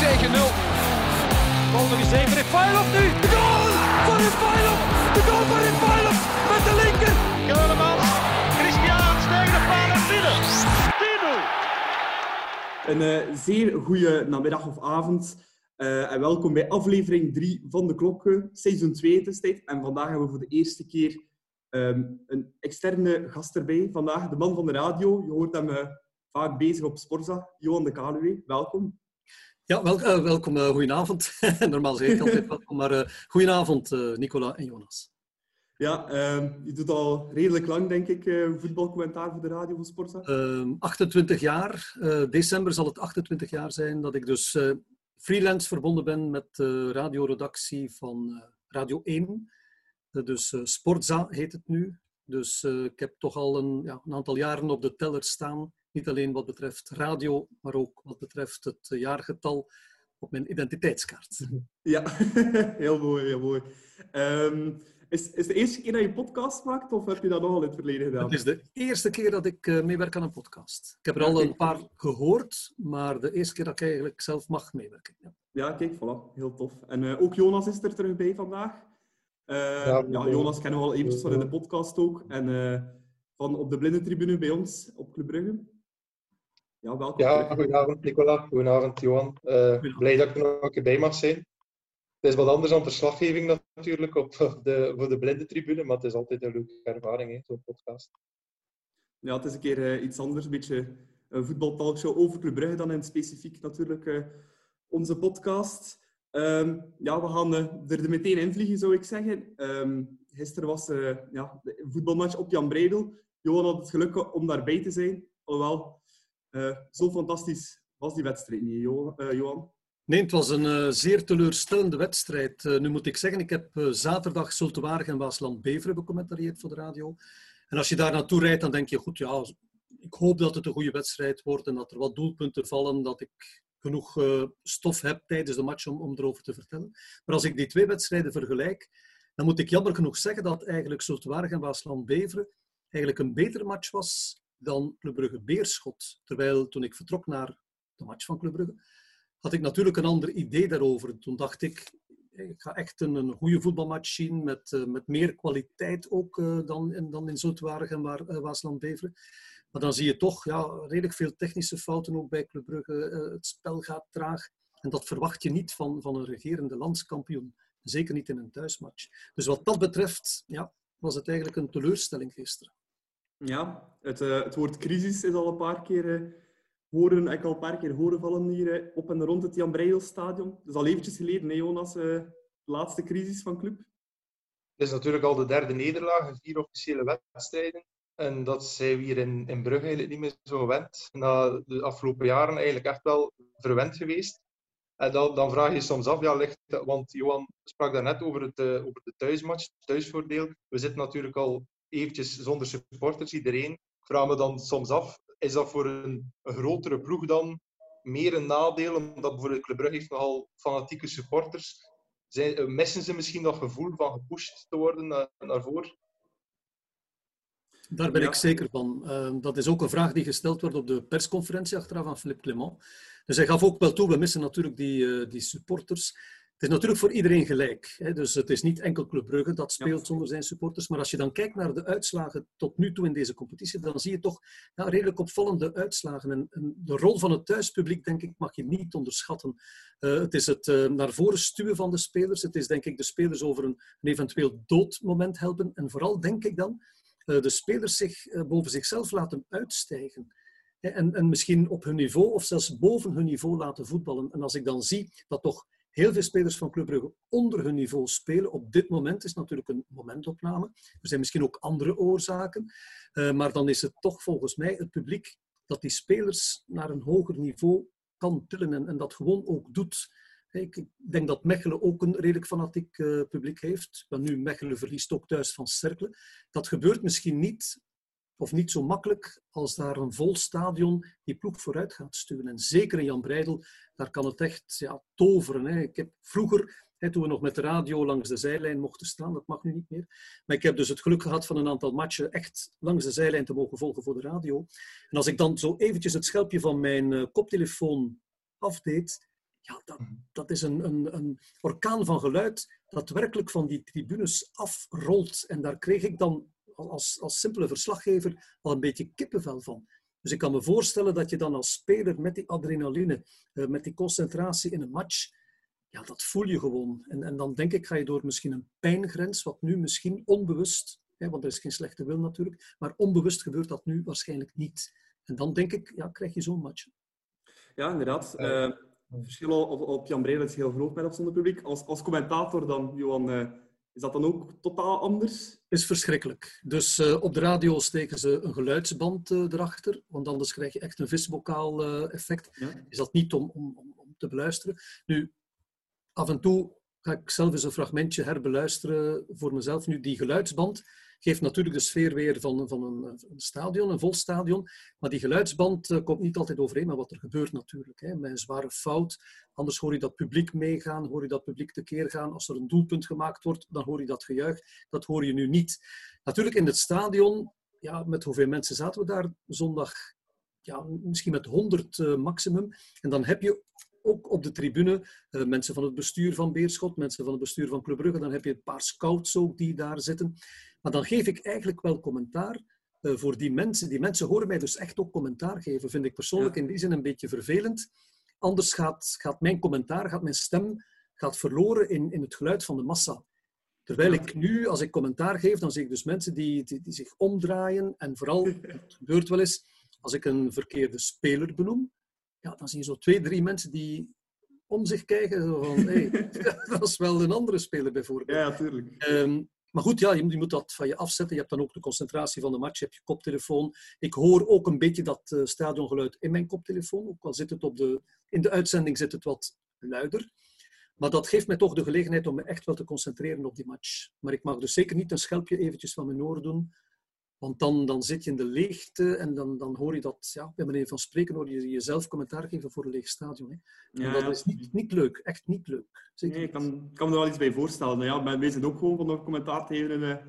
4 tegen 0. Bal nog eens even. Refailov nu. De goal van Refailov. De goal van Refailov met de linker. Keulemans. Christiaans tegen de paal en binnen. 10-0. Een eh, zeer goede namiddag of avond. eh, en welkom bij aflevering 3 van de Klokken, seizoen 2 het is tijd. En vandaag hebben we voor de eerste keer ehm, een externe gast erbij. Vandaag de man van de radio. Je hoort hem eh, vaak bezig op Sporza. Johan de Kaluwe, welkom. Ja, wel, eh, welkom. eh, goedenavond. Normaal zeg ik altijd welkom, maar eh goedenavond Nicola en Jonas. Ja, ehm, je doet al redelijk lang, denk ik, voetbalcommentaar voor de radio van Sporza. Ehm, 28 jaar. eh, december zal het 28 jaar zijn dat ik dus freelance verbonden ben met de radioredactie van Radio 1. Eh, dus Sportza heet het nu. Dus ik heb toch al een, ja, een aantal jaren op de teller staan. Niet alleen wat betreft radio, maar ook wat betreft het eh, jaargetal op mijn identiteitskaart. Ja, heel mooi, heel mooi. Ehm, is, is de eerste keer dat je podcast maakt, of heb je dat nogal in het verleden gedaan? Het is de eerste keer dat ik eh, meewerk aan een podcast. Ik heb er al een paar gehoord, maar de eerste keer dat ik eigenlijk zelf mag meewerken. Ja. Ja, kijk, voilà. Heel tof. En eh, ook Jonas is er terug bij vandaag. Eh, Ja, ja, Jonas kennen we al eventjes van in de podcast ook. En eh, van op de blindentribune bij ons op Club Brugge. Ja, welkom Ja, goedenavond Nicola, goedenavond Johan. Eh, blij dat ik er nog een keer bij mag zijn. Het is wat anders dan verslaggeving natuurlijk op de, voor de blinde tribune, maar het is altijd een leuke ervaring, zo'n podcast. Ja, het is een keer eh, iets anders. Een beetje een voetbaltalkshow over Club Brugge dan in specifiek natuurlijk eh, onze podcast. Ehm, ja, we gaan er meteen in vliegen, zou ik zeggen. Ehm, gisteren was ja, de voetbalmatch op Jan Breidel. Johan had het geluk om daarbij te zijn. Alhoewel, eh, zo fantastisch was die wedstrijd niet, eh, Johan. Nee, het was een eh, zeer teleurstellende wedstrijd. Nu moet ik zeggen, ik heb zaterdag Zultewaardig en Waasland-Beveren becommentarieerd voor de radio. En als je daar naartoe rijdt, dan denk je, goed, ja, ik hoop dat het een goede wedstrijd wordt en dat er wat doelpunten vallen, dat ik genoeg stof heb tijdens de match om, om erover te vertellen. Maar als ik die twee wedstrijden vergelijk, dan moet ik jammer genoeg zeggen dat eigenlijk Zultewaardig en Waasland-Beveren eigenlijk een betere match was dan Club Brugge-Beerschot. Terwijl toen ik vertrok naar de match van Club Brugge, had ik natuurlijk een ander idee daarover. Toen dacht ik, ik ga echt een, een goede voetbalmatch zien met, eh, met meer kwaliteit ook eh, dan, in, dan in Zoutwaardig en eh, Waasland-Beveren. Maar dan zie je toch ja, redelijk veel technische fouten ook bij Club Brugge. Het spel gaat traag. En dat verwacht je niet van, van een regerende landskampioen. Zeker niet in een thuismatch. Dus wat dat betreft ja, was het eigenlijk een teleurstelling gisteren. Ja, het, eh, het woord crisis is al een paar keer eh, horen, ik al een paar keer horen vallen hier eh, op en rond het Jan Breidelstadion. Dat is al eventjes geleden, hè, Jonas, de laatste crisis van club. Het is natuurlijk al de derde nederlaag vier officiële wedstrijden. En dat zijn we hier in, in Brugge eigenlijk niet meer zo gewend. Na de afgelopen jaren eigenlijk echt wel verwend geweest. En dan, dan vraag je je soms af, ja, ligt, want Johan sprak daarnet over, het, over de thuismatch, het thuisvoordeel. We zitten natuurlijk al eventjes zonder supporters, iedereen. Ik vraag me dan soms af, is dat voor een, een grotere ploeg dan meer een nadeel? Omdat bijvoorbeeld Club Brugge heeft nogal fanatieke supporters. Zijn, eh, missen ze misschien dat gevoel van gepusht te worden naar, naar voren? Daar ben Ja. ik zeker van. Eh, dat is ook een vraag die gesteld wordt op de persconferentie achteraf van Philippe Clement. Dus hij gaf ook wel toe, we missen natuurlijk die, eh, die supporters. Het is natuurlijk voor iedereen gelijk. Hè? Dus het is niet enkel Club Brugge dat speelt zonder zijn supporters. Maar als je dan kijkt naar de uitslagen tot nu toe in deze competitie, dan zie je toch ja, redelijk opvallende uitslagen. En, en de rol van het thuispubliek, denk ik, mag je niet onderschatten. Eh, het is het eh, naar voren stuwen van de spelers. Het is, denk ik, de spelers over een, een eventueel doodmoment helpen. En vooral, denk ik dan, eh, de spelers zich boven zichzelf laten uitstijgen. Hè, En, en misschien op hun niveau of zelfs boven hun niveau laten voetballen. En als ik dan zie dat toch heel veel spelers van Club Brugge onder hun niveau spelen, op dit moment is natuurlijk een momentopname. Er zijn misschien ook andere oorzaken. Eh, maar dan is het toch volgens mij het publiek dat die spelers naar een hoger niveau kan tillen en, en dat gewoon ook doet. Ik denk dat Mechelen ook een redelijk fanatiek eh, publiek heeft. Maar nu, Mechelen verliest ook thuis van Cercle. Dat gebeurt misschien niet, of niet zo makkelijk, als daar een vol stadion die ploeg vooruit gaat stuwen. En zeker in Jan Breidel, daar kan het echt ja, toveren. Hè. Ik heb vroeger, hè, toen we nog met de radio langs de zijlijn mochten staan, dat mag nu niet meer. Maar ik heb dus het geluk gehad van een aantal matchen echt langs de zijlijn te mogen volgen voor de radio. En als ik dan zo eventjes het schelpje van mijn eh, koptelefoon afdeed, ja, dat, Mhm. dat is een, een, een orkaan van geluid dat werkelijk van die tribunes afrolt. En daar kreeg ik dan als, als simpele verslaggever al een beetje kippenvel van. Dus ik kan me voorstellen dat je dan als speler met die adrenaline, eh, met die concentratie in een match, ja, dat voel je gewoon. En, en dan denk ik, ga je door misschien een pijngrens, wat nu misschien onbewust, hè, want er is geen slechte wil natuurlijk, maar onbewust gebeurt dat nu waarschijnlijk niet. En dan denk ik, ja, krijg je zo'n match. Ja, inderdaad. Het verschil op, op Jan Breidel is heel groot met of zonder publiek. Als, als commentator dan, Johan, eh, is dat dan ook totaal anders? is verschrikkelijk. Dus eh, op de radio steken ze een geluidsband eh, erachter, want anders krijg je echt een visbokaal eh, effect. Ja. Is dat niet om, om, om, om te beluisteren? Nu, af en toe ga ik zelf eens een fragmentje herbeluisteren voor mezelf. Nu, die geluidsband geeft natuurlijk de sfeer weer van, van een, stadion, een vol stadion. Maar die geluidsband eh, komt niet altijd overeen met wat er gebeurt natuurlijk. Hè. Met een zware fout. Anders hoor je dat publiek meegaan, hoor je dat publiek tekeer gaan. Als er een doelpunt gemaakt wordt, dan hoor je dat gejuich. Dat hoor je nu niet. Natuurlijk in het stadion, ja, met hoeveel mensen zaten we daar zondag? Ja, misschien met 100 eh, maximum. En dan heb je ook op de tribune eh, mensen van het bestuur van Beerschot, mensen van het bestuur van Club Brugge. Dan heb je een paar scouts ook die daar zitten. Maar dan geef ik eigenlijk wel commentaar eh, voor die mensen. Die mensen horen mij dus echt ook commentaar geven. Vind ik persoonlijk Ja. in die zin een beetje vervelend. Anders gaat, gaat mijn commentaar, gaat mijn stem gaat verloren in, in het geluid van de massa. Terwijl ik nu, als ik commentaar geef, dan zie ik dus mensen die, die, die zich omdraaien. En vooral, het gebeurt wel eens, als ik een verkeerde speler benoem, ja, dan zie je zo twee, drie mensen die om zich kijken. Zo van, hey, dat is wel een andere speler bijvoorbeeld. Ja, natuurlijk. Ehm, maar goed, ja, je, moet- je moet dat van je afzetten. Je hebt dan ook de concentratie van de match, je hebt je koptelefoon. Ik hoor ook een beetje dat eh, stadiongeluid in mijn koptelefoon. Ook al zit het op de, in de uitzending zit het wat luider. Maar dat geeft mij toch de gelegenheid om me echt wel te concentreren op die match. Maar ik mag dus zeker niet een schelpje eventjes van mijn oor doen. Want dan, dan zit je in de leegte en dan, dan hoor je dat, ja, bij manier van spreken, hoor je jezelf commentaar geven voor een leeg stadion. Hè. En Ja, dat ja. is niet, niet leuk, echt niet leuk. Zeker Nee, ik kan, kan me er wel iets bij voorstellen. Nou ja, wij zijn ook gewoon van de commentaar te geven. en, eh,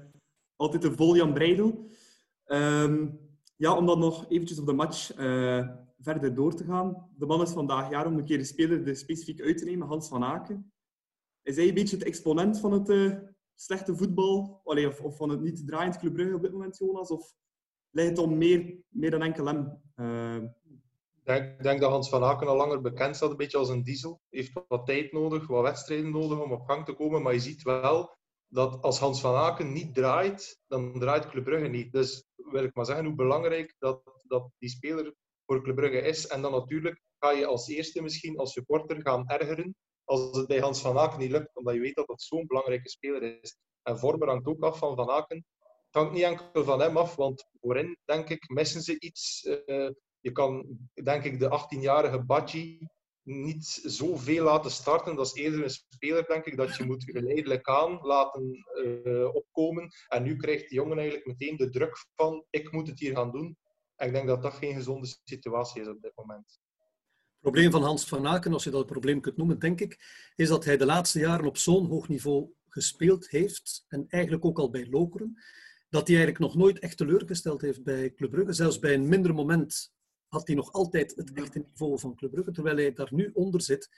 altijd een vol Jan Breidel. Ehm, ja, om dan nog eventjes op de match eh, verder door te gaan. De man is vandaag jaar om een keer de speler er specifiek uit te nemen, Hans van Aken. Is hij een beetje het exponent van het eh, slechte voetbal? Of, of van het niet draaiend Club Brugge op dit moment, Jonas? Of ligt het om meer, meer dan enkel hem? Eh, Ik denk, dat Hans van Aken al langer bekend staat, een beetje als een diesel. Heeft wat tijd nodig, wat wedstrijden nodig om op gang te komen. Maar je ziet wel dat als Hans van Aken niet draait, dan draait Club Brugge niet. Dus wil ik maar zeggen hoe belangrijk dat, dat die speler voor Club Brugge is. En dan natuurlijk ga je als eerste misschien als supporter gaan ergeren als het bij Hans van Aken niet lukt, omdat je weet dat dat zo'n belangrijke speler is. En Vormer hangt ook af van Van Aken. Het hangt niet enkel van hem af, want voorin, denk ik, missen ze iets. Eh, je kan, denk ik, de 18-jarige Badji niet zoveel laten starten. Dat is eerder een speler, denk ik, dat je moet geleidelijk aan laten eh, opkomen. En nu krijgt die jongen eigenlijk meteen de druk van, ik moet het hier gaan doen. En ik denk dat dat geen gezonde situatie is op dit moment. Het probleem van Hans van Aken, als je dat een probleem kunt noemen, denk ik, is dat hij de laatste jaren op zo'n hoog niveau gespeeld heeft, en eigenlijk ook al bij Lokeren, dat hij eigenlijk nog nooit echt teleurgesteld heeft bij Club Brugge. Zelfs bij een minder moment had hij nog altijd het echte niveau van Club Brugge, terwijl hij daar nu onder zit.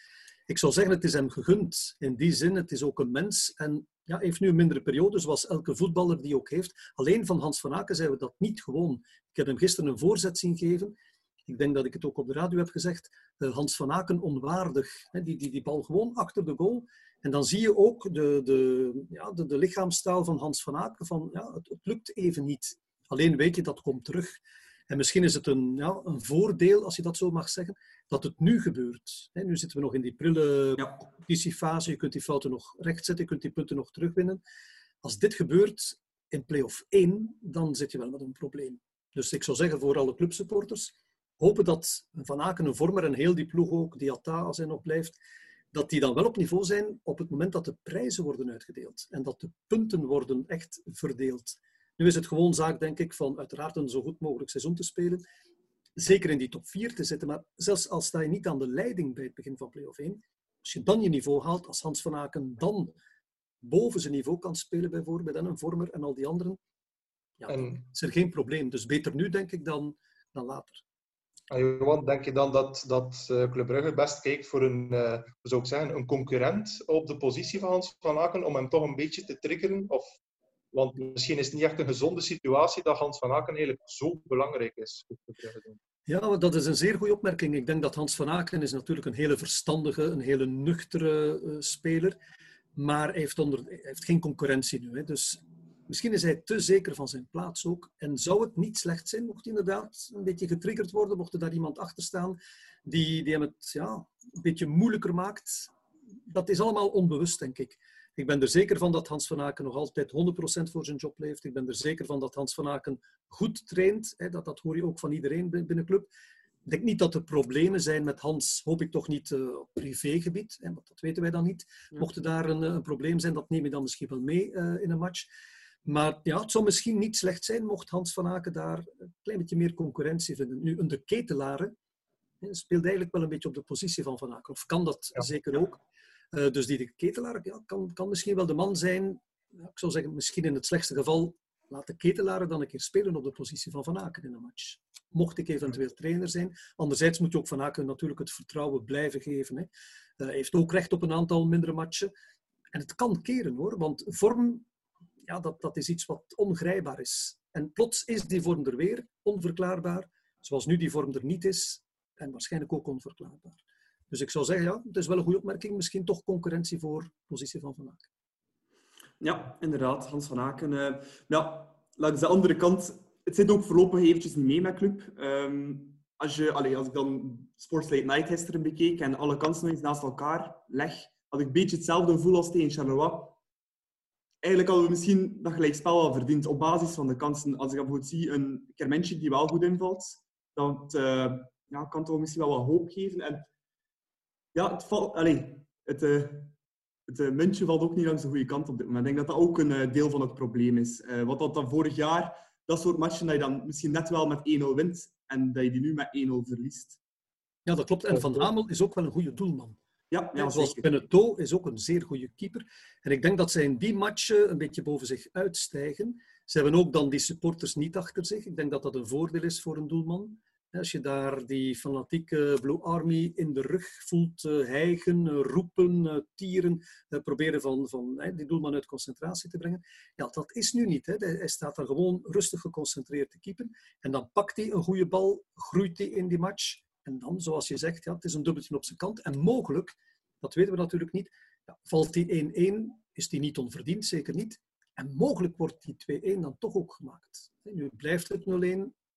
Ik zou zeggen, het is hem gegund. In die zin, het is ook een mens en ja, heeft nu een mindere periode, zoals elke voetballer die ook heeft. Alleen van Hans van Aken zijn we dat niet gewoon. Ik heb hem gisteren een voorzet zien geven. Ik denk dat ik het ook op de radio heb gezegd. Uh, Hans van Aken onwaardig. Hè, die, die, die bal gewoon achter de goal. En dan zie je ook de, de, ja, de, de lichaamstaal van Hans van Aken. Van, ja, het, het, lukt even niet. Alleen weet je, dat komt terug. En misschien is het een, ja, een voordeel, als je dat zo mag zeggen, dat het nu gebeurt. Hè, nu zitten we nog in die prille ja. competitiefase. Je kunt die fouten nog rechtzetten, je kunt die punten nog terugwinnen. Als dit gebeurt in play-off 1, dan zit je wel met een probleem. Dus ik zou zeggen voor alle clubsupporters, hopen dat Van Aken, een vormer en heel die ploeg ook, die Atta als hij nog blijft, dat die dan wel op niveau zijn op het moment dat de prijzen worden uitgedeeld en dat de punten worden echt verdeeld. Nu is het gewoon zaak, denk ik, van uiteraard een zo goed mogelijk seizoen te spelen, zeker in die top 4 te zitten, maar zelfs al sta je niet aan de leiding bij het begin van play-off 1, als je dan je niveau haalt, als Hans van Aken dan boven zijn niveau kan spelen bijvoorbeeld, en een vormer en al die anderen, ja, en... is er geen probleem. Dus beter nu, denk ik, dan, dan later. Johan, denk je dan dat, dat uh, Club Brugge best kijkt voor een, uh, zou ik zeggen, een concurrent op de positie van Hans van Aken om hem toch een beetje te triggeren? Of, want misschien is het niet echt een gezonde situatie dat Hans van Aken eigenlijk zo belangrijk is. Ja, dat is een zeer goede opmerking. Ik denk dat Hans van Aken is natuurlijk een hele verstandige, een hele nuchtere uh, speler. Maar hij heeft, onder, heeft geen concurrentie nu. Hè. Dus Misschien is hij te zeker van zijn plaats ook. En zou het niet slecht zijn, mocht hij inderdaad een beetje getriggerd worden, mocht er daar iemand achter staan die, die hem het ja, een beetje moeilijker maakt. Dat is allemaal onbewust, denk ik. Ik ben er zeker van dat Hans van Aken nog altijd 100% voor zijn job leeft. Ik ben er zeker van dat Hans van Aken goed traint. Hè, dat, dat hoor je ook van iedereen binnen de club. Ik denk niet dat er problemen zijn met Hans, hoop ik toch niet uh, op privégebied, hè, want dat weten wij dan niet. Mocht er daar een, een, probleem zijn, dat neem je dan misschien wel mee uh, in een match. Maar ja, het zou misschien niet slecht zijn mocht Hans van Aken daar een klein beetje meer concurrentie vinden. Nu, een de ketelaren speelt eigenlijk wel een beetje op de positie van Van Aken. Of kan dat zeker ook. Uh, dus die ketelaar ja, kan, kan misschien wel de man zijn. Ja, ik zou zeggen, misschien in het slechtste geval laat de ketelaren dan een keer spelen op de positie van Van Aken in een match. Mocht ik eventueel trainer zijn. Anderzijds moet je ook Van Aken natuurlijk het vertrouwen blijven geven. Hè. Uh, hij heeft ook recht op een aantal mindere matchen. En het kan keren hoor, want vorm ja, dat, dat is iets wat ongrijpbaar is. En plots is die vorm er weer, onverklaarbaar, zoals nu die vorm er niet is, en waarschijnlijk ook onverklaarbaar. Dus ik zou zeggen, ja, het is wel een goede opmerking, misschien toch concurrentie voor de positie van Van Aken. Ja, inderdaad, Hans van Aken. Uh, ja, langs de andere kant, het zit ook voorlopig eventjes niet mee met club. Um, als, je, als ik dan Sports Late Night gisteren bekeek en alle kansen eens naast elkaar leg, had ik een beetje hetzelfde gevoel als tegen Charleroi eigenlijk hadden we misschien dat gelijkspel al verdiend op basis van de kansen. Als ik bijvoorbeeld zie een Kermenschik die wel goed invalt, dat uh, ja, kan toch misschien wel wat hoop geven. En ja, het, valt, allez, het, uh, het uh, muntje valt ook niet langs de goede kant op dit moment. Ik denk dat dat ook een deel van het probleem is. wat dat dan vorig jaar, dat soort matchen dat je dan misschien net wel met 1-0 wint en dat je die nu met 1-0 verliest. Ja, dat klopt. En Van Hamel is ook wel een goede doelman. Ja, ja zoals Beneteau is ook een zeer goede keeper. En ik denk dat zij in die matchen een beetje boven zich uitstijgen. Ze hebben ook dan die supporters niet achter zich. Ik denk dat dat een voordeel is voor een doelman. Als je daar die fanatieke Blue Army in de rug voelt uh, hijgen, roepen, uh, tieren, proberen van, van die doelman uit concentratie te brengen. Ja, dat is nu niet. Hè. Hij staat dan gewoon rustig geconcentreerd te keeper. En dan pakt hij een goede bal, groeit hij in die match. En dan, zoals je zegt, ja, het is een dubbeltje op zijn kant. En mogelijk, dat weten we natuurlijk niet, ja, valt die 1-1, is die niet onverdiend, zeker niet. En mogelijk wordt die 2-1 dan toch ook gemaakt. Nu blijft het 0-1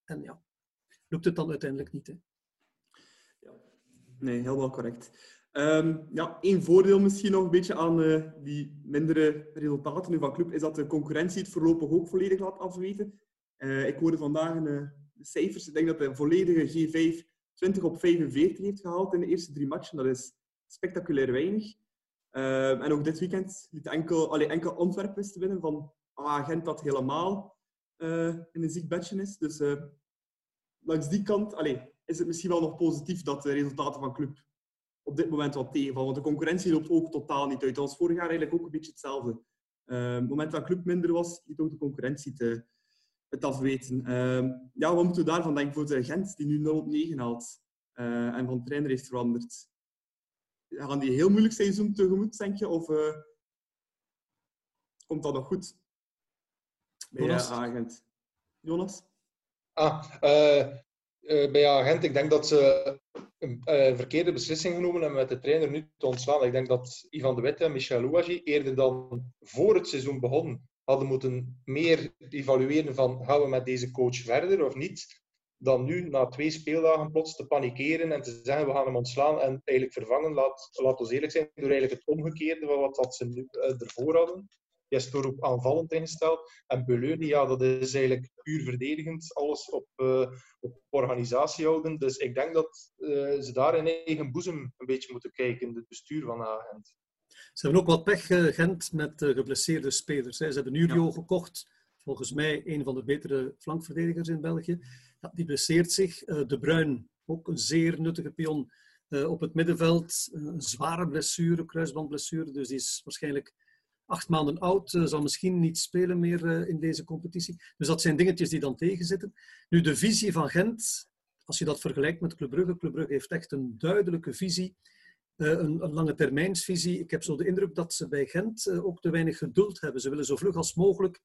en ja, lukt het dan uiteindelijk niet. Hè? Ja. Nee, helemaal correct. Um, ja, één voordeel misschien nog een beetje aan uh, die mindere resultaten nu van club, is dat de concurrentie het voorlopig ook volledig laat afweten. Uh, ik hoorde vandaag een, uh, de cijfers. Ik denk dat de volledige G5 20 op 45 heeft gehaald in de eerste drie matchen. Dat is spectaculair weinig. Uh, en ook dit weekend liet enkel, allee, enkel Antwerpen te winnen van ah, Gent dat helemaal uh, in een ziek bedje is. Dus uh, langs die kant allee, is het misschien wel nog positief dat de resultaten van club op dit moment wat tegenvallen. Want de concurrentie loopt ook totaal niet uit. Dat was vorig jaar eigenlijk ook een beetje hetzelfde. Op het moment dat club minder was, liet ook de concurrentie te, het afweten. Uh, ja, wat moeten we daarvan denken voor de Gent, die nu 0 op 9 haalt uh, en van trainer heeft veranderd? Gaan die een heel moeilijk seizoen tegemoet, denk je? Of uh, komt dat nog goed? Bij Jonas? agent. Jonas? Ah, bij agent, ik denk dat ze een verkeerde beslissing genomen hebben met de trainer nu te ontslaan. Ik denk dat Ivan de Witte en Michel Louagie eerder dan voor het seizoen begon hadden moeten meer evalueren van gaan we met deze coach verder of niet, dan nu na twee speeldagen plots te panikeren en te zeggen we gaan hem ontslaan en eigenlijk vervangen. Laat, laat ons eerlijk zijn, door eigenlijk het omgekeerde van wat dat ze nu uh, ervoor hadden. Die is ook aanvallend ingesteld. En Beleuni, ja, dat is eigenlijk puur verdedigend. Alles op, uh, op organisatie houden. Dus ik denk dat uh, ze daar in eigen boezem een beetje moeten kijken, het bestuur van Agent. Ze hebben ook wat pech, Gent, met geblesseerde spelers. Hè. Ze hebben Nurio ja. gekocht, volgens mij een van de betere flankverdedigers in België. Ja, die blesseert zich. Uh, de Bruin, ook een zeer nuttige pion op het middenveld. een zware blessure, kruisbandblessure, dus die is waarschijnlijk acht maanden oud, zal misschien niet spelen meer in deze competitie. Dus dat zijn dingetjes die dan tegenzitten. Nu, de visie van Gent, als je dat vergelijkt met Club Brugge, Club Brugge heeft echt een duidelijke visie, een, een, lange termijnsvisie. Ik heb zo de indruk dat ze bij Gent uh, ook te weinig geduld hebben. Ze willen zo vlug als mogelijk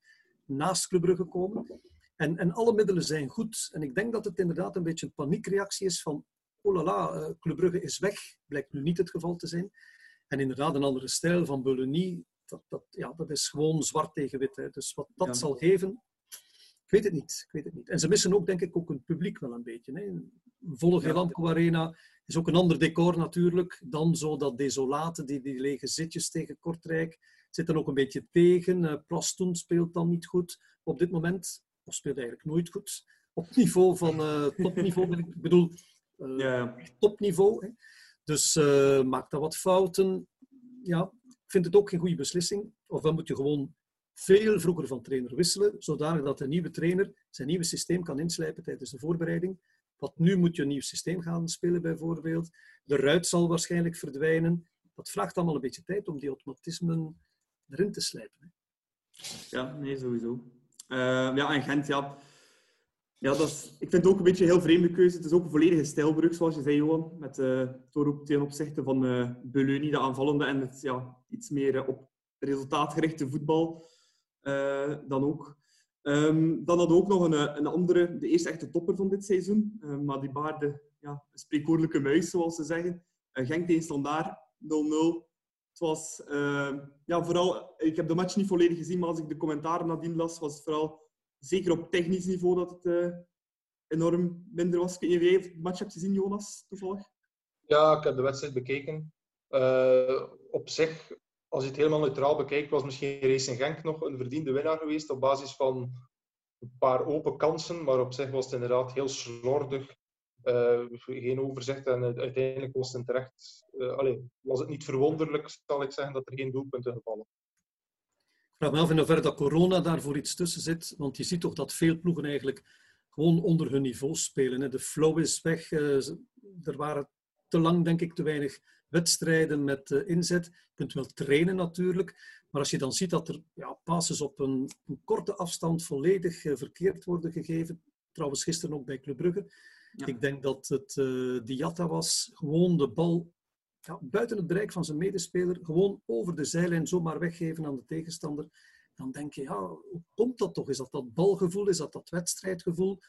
naast Club Brugge komen. En, en alle middelen zijn goed. En ik denk dat het inderdaad een beetje een paniekreactie is van oh la la, uh, Club Brugge is weg. Blijkt nu niet het geval te zijn. En inderdaad een andere stijl van Boulogne, dat, dat, ja, dat is gewoon zwart tegen wit. Hè. Dus wat dat ja. zal geven, ik weet het niet. Ik weet het niet. En ze missen ook, denk ik, ook een publiek wel een beetje. Hè. Een volle Gelamco Arena is ook een ander decor natuurlijk dan zo dat desolate, die, die lege zitjes tegen Kortrijk. Zit er ook een beetje tegen. Uh, Plastoen speelt dan niet goed op dit moment. Of speelt eigenlijk nooit goed. Op niveau van uh, topniveau. ik bedoel, uh, ja. topniveau. Hè. Dus maakt dat wat fouten. Ja, ik vind het ook geen goede beslissing. Ofwel moet je gewoon veel vroeger van trainer wisselen, zodanig dat de nieuwe trainer zijn nieuwe systeem kan inslijpen tijdens de voorbereiding. Want nu moet je een nieuw systeem gaan spelen, bijvoorbeeld. De ruit zal waarschijnlijk verdwijnen. Dat vraagt allemaal een beetje tijd om die automatismen erin te slijpen. Ja, nee, sowieso. Uh, ja, en Gent, ja. Ja, dat is, ik vind het ook een beetje een heel vreemde keuze. Het is ook een volledige stijlbrug, zoals je zei, Johan. Met uh, door ten opzichte van uh, de aanvallende, en het ja, iets meer uh, op resultaatgerichte voetbal dan ook. Um, dan hadden we ook nog een, een andere, de eerste echte topper van dit seizoen. maar die baarde ja, een spreekwoordelijke muis, zoals ze zeggen. Genk tegen Standaard, 0-0. Het was ja, vooral, ik heb de match niet volledig gezien, maar als ik de commentaren nadien las, was het vooral zeker op technisch niveau dat het uh, enorm minder was. Kun je de match hebt gezien, Jonas, toevallig? Ja, ik heb de wedstrijd bekeken. Uh, op zich, als je het helemaal neutraal bekijkt, was misschien Racing Genk nog een verdiende winnaar geweest op basis van een paar open kansen. Maar op zich was het inderdaad heel slordig. Uh, geen overzicht en uiteindelijk was het terecht. Allee, was het niet verwonderlijk, zal ik zeggen, dat er geen doelpunten gevallen vraag me af in hoeverre dat corona daarvoor iets tussen zit. Want je ziet toch dat veel ploegen eigenlijk gewoon onder hun niveau spelen. De flow is weg. Er waren te lang, denk ik, te weinig wedstrijden met inzet. Je kunt wel trainen natuurlijk. Maar als je dan ziet dat er ja, passes op een, een korte afstand volledig verkeerd worden gegeven. Trouwens, gisteren ook bij Club Brugge. Ja. Ik denk dat het uh, Diatta was. Gewoon de bal ja, buiten het bereik van zijn medespeler, gewoon over de zijlijn zomaar weggeven aan de tegenstander, dan denk je, ja, hoe komt dat toch? Is dat dat balgevoel? Is dat dat wedstrijdgevoel?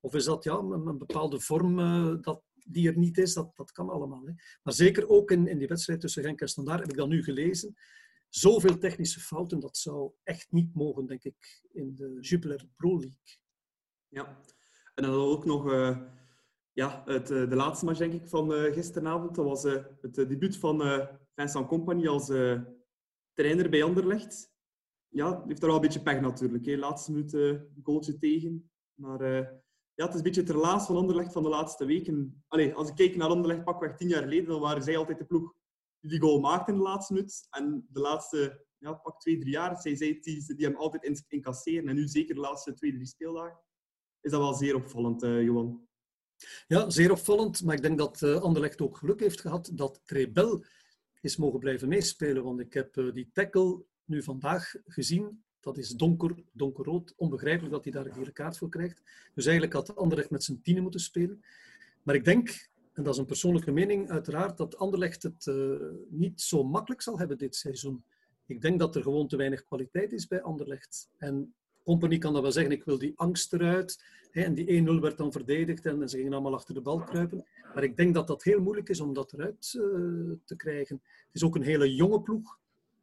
Of is dat ja, een, een bepaalde vorm uh, dat, die er niet is? Dat, dat kan allemaal. Hè. Maar zeker ook in, in die wedstrijd tussen Genk en Standaard heb ik dat nu gelezen. Zoveel technische fouten, dat zou echt niet mogen, denk ik, in de Jupiler Pro League. Ja, en dan ook nog... Uh ja, het, de laatste match denk ik van uh, gisteravond. Dat was het debuut van Vincent Company als trainer bij Anderlecht. Ja, heeft er wel een beetje pech natuurlijk. Hè. Laatste minuut een goaltje tegen. Maar ja, het is een beetje het relaas van Anderlecht van de laatste weken. Allee, als ik kijk naar Anderlecht pakweg tien jaar geleden, dan waren zij altijd de ploeg die die goal maakte in de laatste minuut. En de laatste ja, pak twee, drie jaar zijn zij die, die hem altijd incasseren. En nu zeker de laatste twee, drie speeldagen is dat wel zeer opvallend, Johan. Ja, zeer opvallend. Maar ik denk dat uh, Anderlecht ook geluk heeft gehad dat Trebel is mogen blijven meespelen. Want ik heb uh, die tackle nu vandaag gezien. Dat is donker, donkerrood. Onbegrijpelijk dat hij daar een gele kaart voor krijgt. Dus eigenlijk had Anderlecht met zijn tienen moeten spelen. Maar ik denk, en dat is een persoonlijke mening uiteraard, dat Anderlecht het uh, niet zo makkelijk zal hebben dit seizoen. Ik denk dat er gewoon te weinig kwaliteit is bij Anderlecht. En Company kan dat wel zeggen, ik wil die angst eruit. En die 1-0 werd dan verdedigd en ze gingen allemaal achter de bal kruipen. Maar ik denk dat dat heel moeilijk is om dat eruit uh, te krijgen. Het is ook een hele jonge ploeg.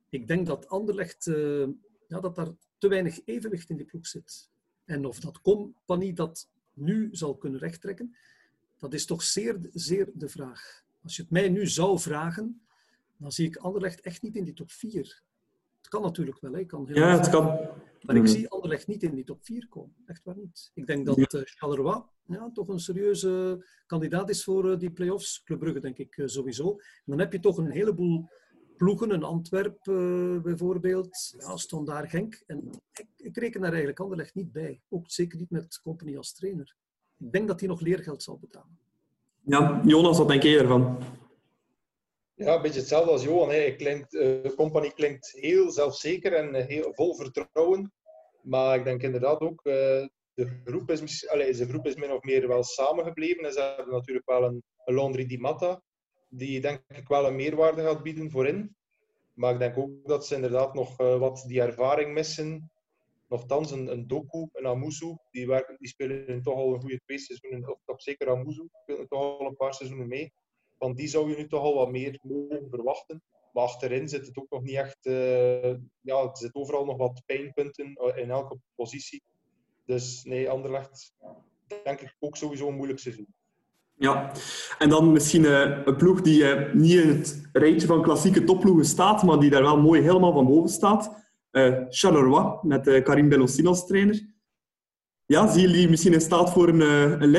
Ik denk dat Anderlecht, uh, ja, dat daar te weinig evenwicht in die ploeg zit. En of dat Company dat nu zal kunnen rechttrekken, dat is toch zeer, zeer de vraag. Als je het mij nu zou vragen, dan zie ik Anderlecht echt niet in die top 4. Het kan natuurlijk wel, hè. Kan heel ja, het kan. Maar ik zie Anderlecht niet in die top 4 komen. Echt waar niet. Ik denk dat uh, Charleroi ja, toch een serieuze kandidaat is voor uh, die play-offs. Club Brugge denk ik uh, sowieso. En dan heb je toch een heleboel ploegen. Een Antwerp bijvoorbeeld. Ja, stond daar Genk. En ik, ik reken daar eigenlijk Anderlecht niet bij. Ook zeker niet met Company als trainer. Ik denk dat hij nog leergeld zal betalen. Ja, Jonas, wat denk jij ervan? Ja, een beetje hetzelfde als Johan. Hè. Klinkt, uh, company klinkt heel zelfzeker en heel vol vertrouwen. Maar ik denk inderdaad ook, uh, de, groep is, allez, de groep is min of meer wel samengebleven. En ze hebben natuurlijk wel een, een Laundry Di Matta, die denk ik wel een meerwaarde gaat bieden voorin. Maar ik denk ook dat ze inderdaad nog uh, wat die ervaring missen. Nochtans, een, een Doku, een Amuzu, die, werken, die spelen toch al een goede twee seizoenen, of toch zeker Amuzu, spelen toch al een paar seizoenen mee. Van die zou je nu toch al wat meer mogen verwachten. Maar achterin zit het ook nog niet echt. Uh, ja, er zit overal nog wat pijnpunten eh, in elke positie. Dus nee, Anderlecht, denk ik ook sowieso een moeilijk seizoen. Ja, en dan misschien uh, een ploeg die uh, niet in het rijtje van klassieke topploegen staat, maar die daar wel mooi helemaal van boven staat. Uh, Charleroi, met Karim Bellossin als trainer. Ja, zien jullie misschien in staat voor een, een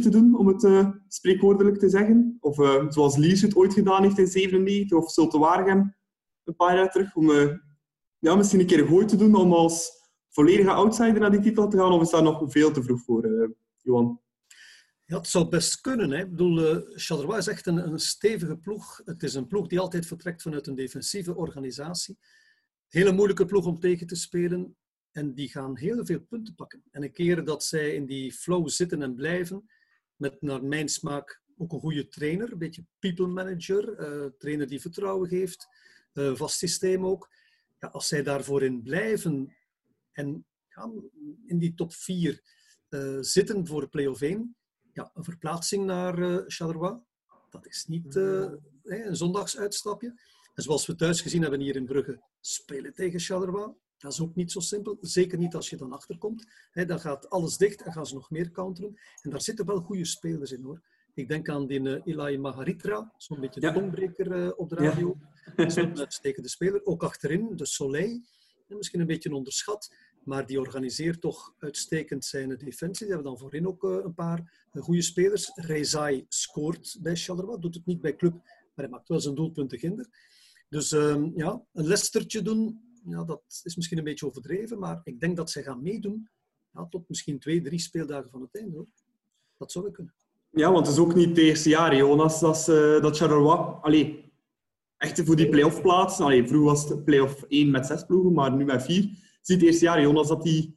te doen, om het spreekwoordelijk te zeggen? Of zoals Lies het ooit gedaan heeft in 97, of Zulte een paar jaar terug, om ja, misschien een keer een gooi te doen om als volledige outsider naar die titel te gaan? Of is daar nog veel te vroeg voor, Johan? Ja, het zou best kunnen. Hè. Ik bedoel, uh, is echt een, een, stevige ploeg. Het is een ploeg die altijd vertrekt vanuit een defensieve organisatie. Hele moeilijke ploeg om tegen te spelen. En die gaan heel veel punten pakken. En een keer dat zij in die flow zitten en blijven, met naar mijn smaak ook een goede trainer, een beetje people manager, uh, trainer die vertrouwen geeft, uh, vast systeem ook. Ja, als zij daarvoor in blijven en gaan in die top 4 zitten voor de play-off 1, ja, een verplaatsing naar uh, Charleroi. Dat is niet uh, een zondagsuitstapje. En zoals we thuis gezien hebben hier in Brugge, spelen tegen Charleroi. Dat is ook niet zo simpel. Zeker niet als je dan achterkomt. dan gaat alles dicht en gaan ze nog meer counteren. En daar zitten wel goede spelers in hoor. Ik denk aan die uh, Ilai Maharitra, zo'n beetje de ja. tongbreker uh, op de radio. Dat is een uitstekende speler. Ook achterin, de Soleil. Misschien een beetje onderschat. Maar die organiseert toch uitstekend zijn defensie. Die hebben dan voorin ook uh, een paar uh, goede spelers. Rezai scoort bij Charleroi, doet het niet bij club, maar hij maakt wel zijn doelpunten ginder. Dus um, ja, een Lestertje doen, ja, dat is misschien een beetje overdreven, maar ik denk dat zij gaan meedoen ja, tot misschien twee, drie speeldagen van het einde. Hoor. Dat zou wel kunnen. Ja, want het is ook niet het eerste jaar, Jonas, dat, uh, dat Charleroi... Echt voor die play-off plaats. Allee, vroeger was het play-off 1 met zes ploegen, maar nu met vier ziet het eerste jaar, Jonas, dat hij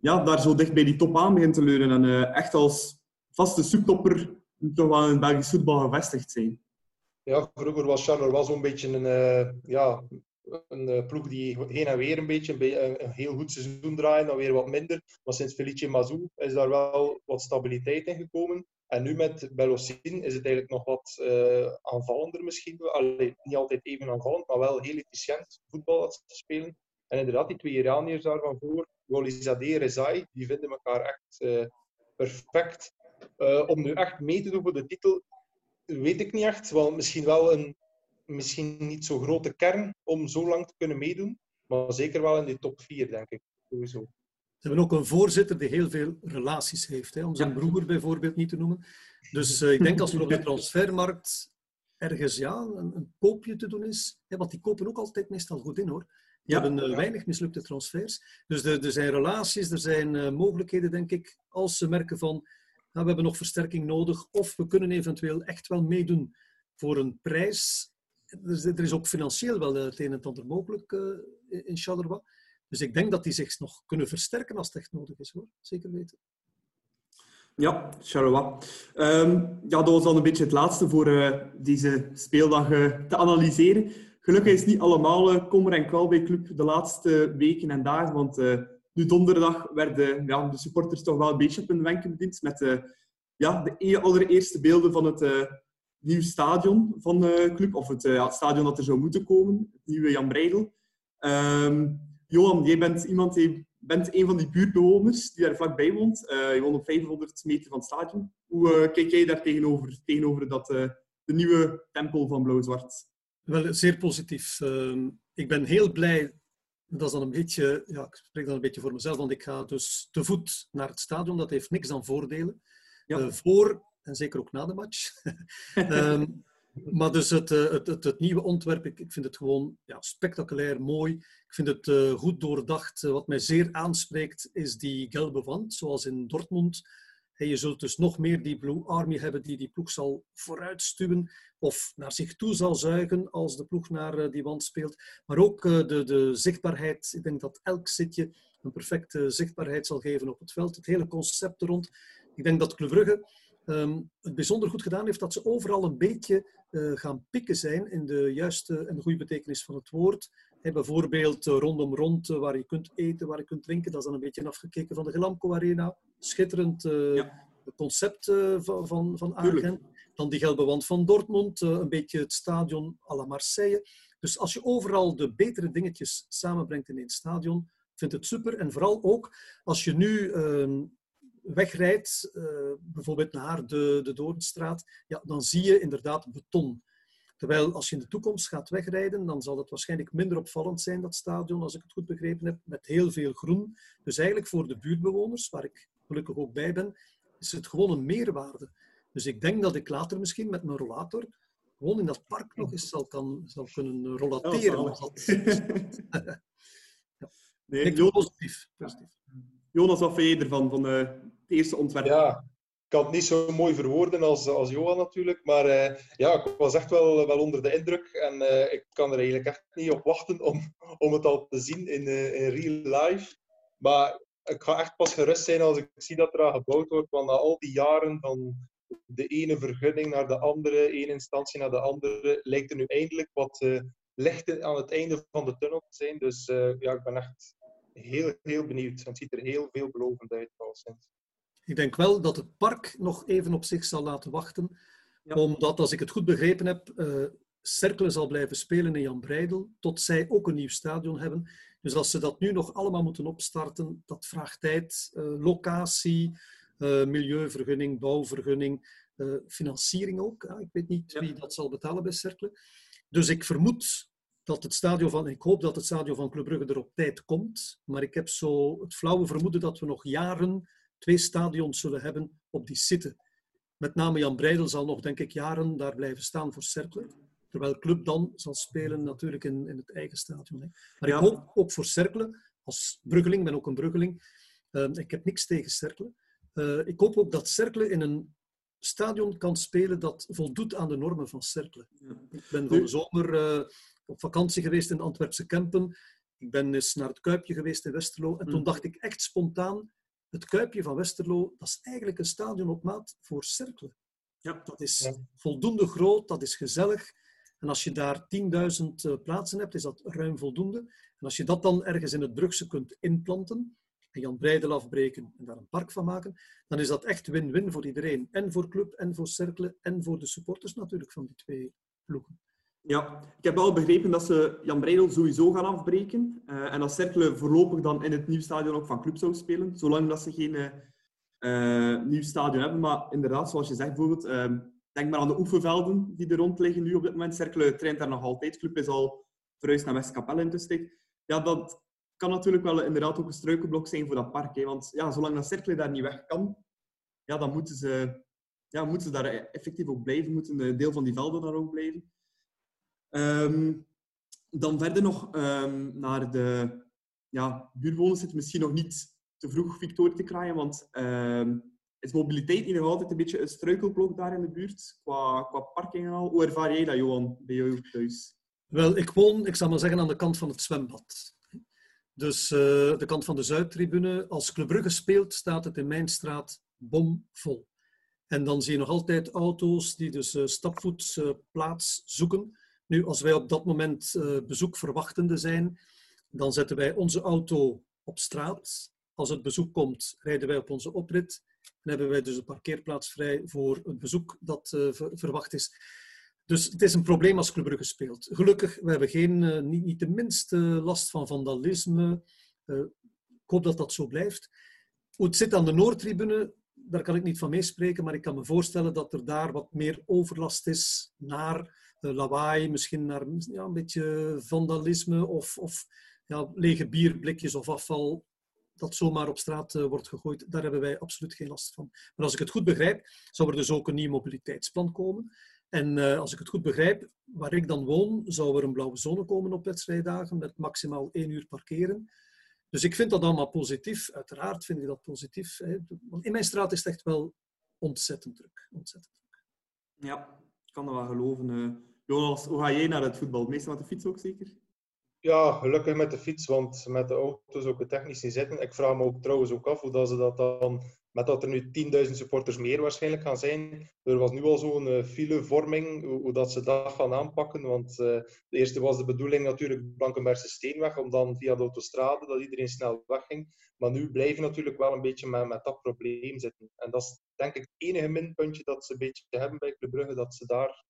ja, daar zo dicht bij die top aan begint te leunen. En uh, echt als vaste subtopper toch wel in Belgisch voetbal gevestigd zijn. Ja, vroeger was Charleroi zo'n beetje een, uh, ja, een uh, ploeg die heen en weer een beetje een, heel goed seizoen draaien, dan weer wat minder. Maar sinds Felice Mazou is daar wel wat stabiliteit in gekomen. En nu met Belossin is het eigenlijk nog wat aanvallender misschien. Allee, niet altijd even aanvallend, maar wel heel efficiënt voetbal te spelen. En inderdaad, die twee Iraniërs daarvan voor, Golizadeh en Rezai, die vinden elkaar echt uh, perfect. Uh, om nu echt mee te doen voor de titel, weet ik niet echt. Wel, misschien wel een misschien niet zo grote kern om zo lang te kunnen meedoen. Maar zeker wel in de top 4, denk ik. Sowieso. Ze hebben ook een voorzitter die heel veel relaties heeft, hè, om zijn ja. broer bijvoorbeeld niet te noemen. Dus uh, ik denk als er op de transfermarkt ergens ja, een, een, koopje te doen is, hè, want die kopen ook altijd meestal goed in hoor. Ja. hebben uh, weinig mislukte transfers. Dus er, er zijn relaties, er zijn uh, mogelijkheden, denk ik, als ze merken van nou, we hebben nog versterking nodig of we kunnen eventueel echt wel meedoen voor een prijs. Er, er is ook financieel wel het een en het ander mogelijk uh, in Charleroi. Dus ik denk dat die zich nog kunnen versterken als het echt nodig is, hoor. Zeker weten. Ja, Charleroi. Um, ja, dat was dan een beetje het laatste voor uh, deze speeldag te analyseren. Gelukkig is niet allemaal uh, kommer en kwel bij Club de laatste weken en dagen, want nu donderdag werden ja, de supporters toch wel een beetje op hun wenken bediend met ja, de e-, allereerste beelden van het nieuwe stadion van de club, of het, het stadion dat er zou moeten komen, het nieuwe Jan Breidel. Um, Johan, jij bent iemand die bent een van die buurtbewoners die daar vlakbij woont. Je woont op 500 meter van het stadion. Hoe kijk jij daar tegenover, tegenover dat, de nieuwe tempel van Blauw-Zwart? Wel, zeer positief. Ehm, ik ben heel blij. Dat is dan een beetje, ja, ik spreek dan een beetje voor mezelf, want ik ga dus te voet naar het stadion. Dat heeft niks dan voordelen. Ja. voor en zeker ook na de match. um, maar dus het, het, het, het, nieuwe ontwerp, ik, ik vind het gewoon ja, spectaculair, mooi. Ik vind het uh, goed doordacht. wat mij zeer aanspreekt is die gelbe wand, zoals in Dortmund. Hey, je zult dus nog meer die Blue Army hebben die die ploeg zal vooruitstuwen of naar zich toe zal zuigen als de ploeg naar uh, die wand speelt. Maar ook uh, de, de zichtbaarheid. Ik denk dat elk zitje een perfecte zichtbaarheid zal geven op het veld. Het hele concept er rond. Ik denk dat Club Brugge ehm, het bijzonder goed gedaan heeft dat ze overal een beetje uh, gaan pikken zijn in de juiste en de goede betekenis van het woord. Hey, bijvoorbeeld uh, rondom rond, uh, waar je kunt eten, waar je kunt drinken. Dat is dan een beetje afgekeken van de Gelamco Arena. Schitterend ja. concept van, van, van. Dan die gelbe wand van Dortmund, een beetje het stadion à la Marseille. Dus als je overal de betere dingetjes samenbrengt in één stadion, vind het super. En vooral ook als je nu ehm, wegrijdt, uh, bijvoorbeeld naar de, de Doornstraat, ja, dan zie je inderdaad beton. Terwijl als je in de toekomst gaat wegrijden, dan zal het waarschijnlijk minder opvallend zijn, dat stadion, als ik het goed begrepen heb, met heel veel groen. Dus eigenlijk voor de buurtbewoners, waar ik gelukkig ook bij ben, is het gewoon een meerwaarde. Dus ik denk dat ik later misschien met mijn rollator gewoon in dat park nog eens zal, kan, zal kunnen rollateren. Ja, Nee, Jonas, positief. Jonas, wat vind je ervan, van uh, het eerste ontwerp? Ja, kan het niet zo mooi verwoorden als, als Johan natuurlijk, maar uh, ja, ik was echt wel, wel onder de indruk en uh, ik kan er eigenlijk echt niet op wachten om, om het al te zien in, in real life. Maar ik ga echt pas gerust zijn als ik zie dat er aan gebouwd wordt, want na al die jaren van de ene vergunning naar de andere, één instantie naar de andere, lijkt er nu eindelijk wat licht aan het einde van de tunnel te zijn. Dus ja, ik ben echt heel, heel benieuwd. Het ziet er heel veelbelovend uit al sinds. Ik denk wel dat het park nog even op zich zal laten wachten. Omdat, als ik het goed begrepen heb, uh, Cercle zal blijven spelen in Jan Breidel, tot zij ook een nieuw stadion hebben. Dus als ze dat nu nog allemaal moeten opstarten, dat vraagt tijd, uh, locatie, uh, milieuvergunning, bouwvergunning, financiering ook. ik weet niet wie dat zal betalen bij Cercle. Dus ik vermoed dat het stadion van, ik hoop dat het stadion van Club Brugge er op tijd komt, maar ik heb zo het flauwe vermoeden dat we nog jaren twee stadions zullen hebben op die zitten. Met name Jan Breidel zal nog, denk ik, jaren daar blijven staan voor Cercle. Terwijl Club dan zal spelen natuurlijk in, in het eigen stadion. Hè. Maar ik hoop ook voor Cercle, als Bruggeling, ben ook een Bruggeling, uh, ik heb niks tegen Cercle. Uh, ik hoop ook dat Cercle in een stadion kan spelen dat voldoet aan de normen van Cercle. Ik ben van de zomer uh, op vakantie geweest in de Antwerpse Kempen. Ik ben eens naar het Kuipje geweest in Westerlo. En toen mm. dacht ik echt spontaan, het Kuipje van Westerlo, dat is eigenlijk een stadion op maat voor Cercle. Ja. Dat is voldoende groot, dat is gezellig. En als je daar 10.000 eh, plaatsen hebt, is dat ruim voldoende. En als je dat dan ergens in het Brugse kunt inplanten, en Jan Breidel afbreken en daar een park van maken, dan is dat echt win-win voor iedereen. En voor club, en voor Cercle, en voor de supporters natuurlijk van die twee ploegen. Ja, ik heb wel begrepen dat ze Jan Breidel sowieso gaan afbreken. Uh, en dat Cercle voorlopig dan in het nieuw stadion ook van club zou spelen. Zolang dat ze geen uh, nieuw stadion hebben. Maar inderdaad, zoals je zegt bijvoorbeeld, uh, denk maar aan de oefenvelden die er rond liggen nu op dit moment. Cercle traint daar nog altijd. Club is al verhuisd naar Westkapelle intussen. Ja, dat kan natuurlijk wel inderdaad ook een struikelblok zijn voor dat park. Hè. Want ja, zolang dat Cercle daar niet weg kan, ja, dan moeten ze, ja, moeten ze daar effectief ook blijven. Moeten een deel van die velden daar ook blijven. Um, dan verder nog um, naar de ja, buurtbewoners. Het misschien nog niet te vroeg Victorie te kraaien, want um, is mobiliteit nog altijd een beetje een struikelblok daar in de buurt, qua, qua parking en al. Hoe ervaar jij dat, Johan, bij jou thuis? Wel, ik woon, ik zal maar zeggen, aan de kant van het zwembad. Dus uh, de kant van de Zuidtribune. Als Club Brugge speelt, staat het in mijn straat bomvol. En dan zie je nog altijd auto's die dus uh, stapvoets uh, plaats zoeken. Nu, als wij op dat moment uh, bezoek verwachtende zijn, dan zetten wij onze auto op straat. Als het bezoek komt, rijden wij op onze oprit. En hebben wij dus een parkeerplaats vrij voor het bezoek dat uh, verwacht is. Dus het is een probleem als Club Brugge speelt. Gelukkig, we hebben geen, uh, niet, niet de minste last van vandalisme. ik hoop dat dat zo blijft. Hoe het zit aan de Noordtribune, daar kan ik niet van meespreken, maar ik kan me voorstellen dat er daar wat meer overlast is naar lawaai, misschien naar ja, een beetje vandalisme of, of ja, lege bierblikjes of afval dat zomaar op straat uh, wordt gegooid. Daar hebben wij absoluut geen last van. Maar als ik het goed begrijp, zou er dus ook een nieuw mobiliteitsplan komen. En uh, als ik het goed begrijp, waar ik dan woon, zou er een blauwe zone komen op wedstrijddagen met maximaal één uur parkeren. Dus ik vind dat allemaal positief. Uiteraard vind ik dat positief. Hè. Want in mijn straat is het echt wel ontzettend druk. Ontzettend druk. Ja, ik kan dat wel geloven. Jonas, hoe ga jij naar het voetbal? Meestal met de fiets ook zeker? Ja, gelukkig met de fiets, want met de auto's ook technisch niet zitten. Ik vraag me ook trouwens ook af hoe dat ze dat dan, met dat er nu 10.000 supporters meer waarschijnlijk gaan zijn. Er was nu al zo'n uh, filevorming, hoe, dat ze dat gaan aanpakken. Want uh, de eerste was de bedoeling natuurlijk Blankenbergse Steenweg, om dan via de autostrade dat iedereen snel wegging. Maar nu blijven natuurlijk wel een beetje met, met dat probleem zitten. En dat is denk ik het enige minpuntje dat ze een beetje hebben bij Club dat ze daar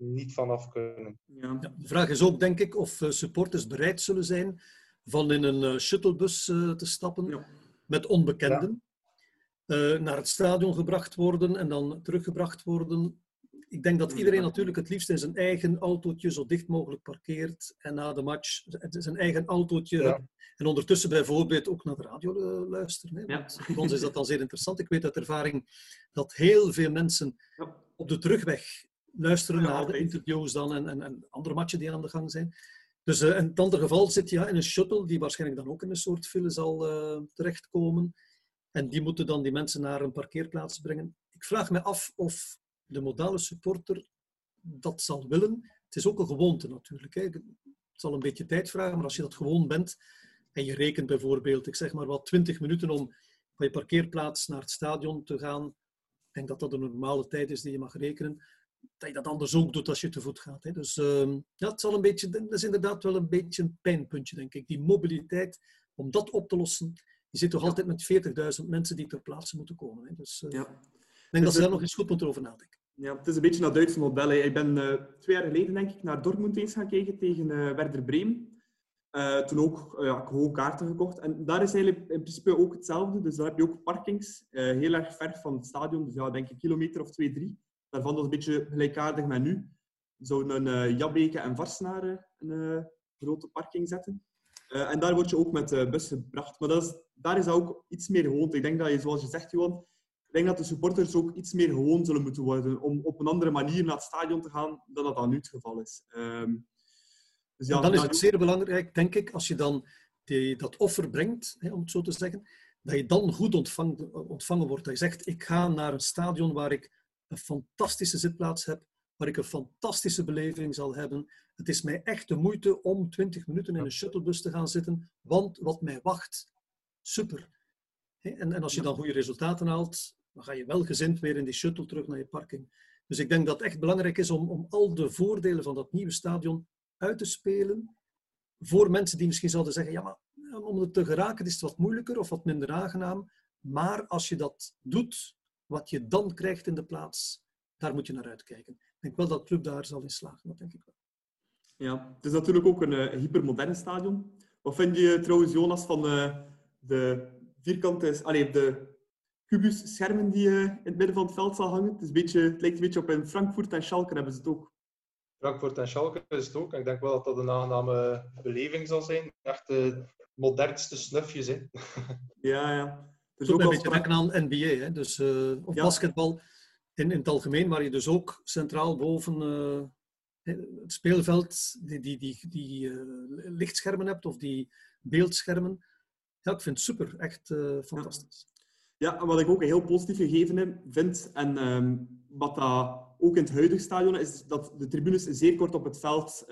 niet vanaf kunnen. Ja. Ja, de vraag is ook, denk ik, of uh, supporters bereid zullen zijn van in een uh, shuttlebus uh, te stappen ja. met onbekenden, naar het stadion gebracht worden en dan teruggebracht worden. Ik denk dat iedereen natuurlijk het liefst in zijn eigen autootje zo dicht mogelijk parkeert en na de match zijn eigen autootje ja. en ondertussen bijvoorbeeld ook naar de radio luisteren. Want voor ons is dat dan zeer interessant. Ik weet uit ervaring dat heel veel mensen op de terugweg luisteren naar de interviews dan en, en, en, andere matchen die aan de gang zijn. Dus uh, in het andere geval zit je ja, in een shuttle die waarschijnlijk dan ook in een soort file zal uh, terechtkomen. En die moeten dan die mensen naar een parkeerplaats brengen. Ik vraag me af of de modale supporter dat zal willen. Het is ook een gewoonte natuurlijk. Hè. Het zal een beetje tijd vragen, maar als je dat gewoon bent en je rekent bijvoorbeeld, ik zeg maar wat, 20 minuten om van je parkeerplaats naar het stadion te gaan. Ik denk dat dat een normale tijd is die je mag rekenen dat je dat anders ook doet als je te voet gaat. Hè. Dus uh, ja, het zal een beetje, dat is inderdaad wel een beetje een pijnpuntje, denk ik. Die mobiliteit, om dat op te lossen. Je zit toch altijd met 40.000 mensen die ter plaatse moeten komen. Hè. Dus uh, ja. ik denk dat ze daar nog eens goed moeten over nadenken. Ja, het is een beetje naar Duitse model. Ik ben uh, twee jaar geleden denk ik naar Dortmund eens gaan kijken tegen Werder Bremen. toen ook ja, gewoon kaarten gekocht. En daar is eigenlijk in principe ook hetzelfde. Dus daar heb je ook parkings, heel erg ver van het stadion. Dus ja, denk ik kilometer of twee, drie daarvan dat een beetje gelijkaardig met nu. Zouden een uh, Jabbeke en Varsnaren een uh, grote parking zetten. Uh, en daar word je ook met de bus gebracht. Maar dat is, daar is dat ook iets meer gewoond. Ik denk dat je, zoals je zegt, Johan, ik denk dat de supporters ook iets meer gewoon zullen moeten worden om op een andere manier naar het stadion te gaan dan dat, dat nu het geval is. Um, dus ja, dan is het zeer belangrijk, denk ik, als je dan die, dat offer brengt, hè, om het zo te zeggen, dat je dan goed ontvang, ontvangen wordt. Dat je zegt, ik ga naar een stadion waar ik een fantastische zitplaats heb, waar ik een fantastische beleving zal hebben. Het is mij echt de moeite om 20 minuten in een shuttlebus te gaan zitten, want wat mij wacht, super. En, en als je dan goede resultaten haalt, dan ga je wel gezind weer in die shuttle terug naar je parking. Dus ik denk dat het echt belangrijk is om, om al de voordelen van dat nieuwe stadion uit te spelen voor mensen die misschien zouden zeggen, ja, maar om het te geraken is het wat moeilijker of wat minder aangenaam. Maar als je dat doet, wat je dan krijgt in de plaats, daar moet je naar uitkijken. Ik denk wel dat club daar zal in slagen, dat denk ik wel. Ja, het is natuurlijk ook een uh, hypermodern stadion. Wat vind je trouwens, Jonas, van uh, de vierkante, allee, de kubus-schermen die uh, in het midden van het veld zal hangen? Het, is een beetje, het lijkt een beetje op in Frankfurt en Schalke hebben ze het ook. Frankfurt en Schalke is het ook. Ik denk wel dat dat een aangename beleving zal zijn. Echt de modernste snufjes, hè. Ja, ja. Dus ook een beetje denken aan NBA, hè? Dus, uh, of ja. basketbal in, in het algemeen, waar je dus ook centraal boven uh, het speelveld die, die, die, die uh, lichtschermen hebt of die beeldschermen. Ja, ik vind het super, echt fantastisch. Ja. ja, wat ik ook een heel positief gegeven vind, en um, wat dat ook in het huidige stadion is, dat de tribunes zeer kort op het veld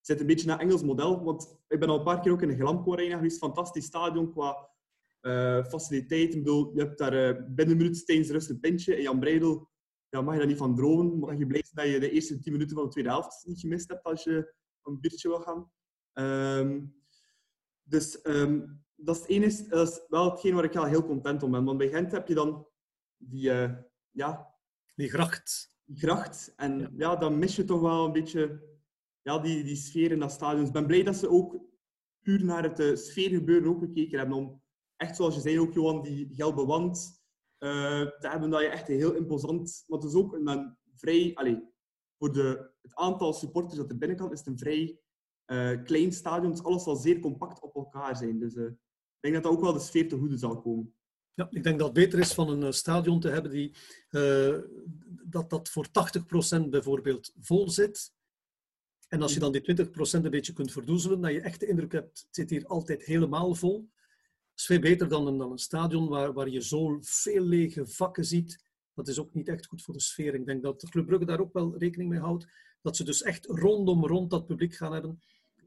zitten. Een beetje naar Engels model, want ik ben al een paar keer ook in de Glamco Arena geweest. Fantastisch stadion qua uh, faciliteiten. Ik bedoel, je hebt daar uh, binnen een minuut tijdens rust een pintje. En Jan Breidel, ja, mag je daar niet van dromen. Mag je blij zijn dat je de eerste tien minuten van de tweede helft niet gemist hebt als je een biertje wil gaan. Um, dus um, dat is het enige, dat is wel hetgeen waar ik heel content om ben. Want bij Gent heb je dan die, uh, ja... Die gracht. Die gracht. En ja. ja. dan mis je toch wel een beetje ja, die, die sfeer in dat stadion. Dus ik ben blij dat ze ook puur naar het uh, sfeergebeuren ook gekeken hebben. Om echt zoals je zei ook, Johan, die gelbe wand uh, te hebben, dat je echt heel imposant... Maar het is ook een, vrij... Allez, voor de, het aantal supporters dat er binnen kan, is het een vrij uh, klein stadion. Dus alles zal zeer compact op elkaar zijn. Dus uh, ik denk dat dat ook wel de sfeer te goede zal komen. Ja, ik denk dat het beter is van een stadion te hebben die, dat, dat voor 80% bijvoorbeeld vol zit. En als je dan die 20% een beetje kunt verdoezelen, dat je echt de indruk hebt, het zit hier altijd helemaal vol is veel beter dan een, dan een stadion waar, waar je zo veel lege vakken ziet. Dat is ook niet echt goed voor de sfeer. Ik denk dat de Club Brugge daar ook wel rekening mee houdt. Dat ze dus echt rondom rond dat publiek gaan hebben.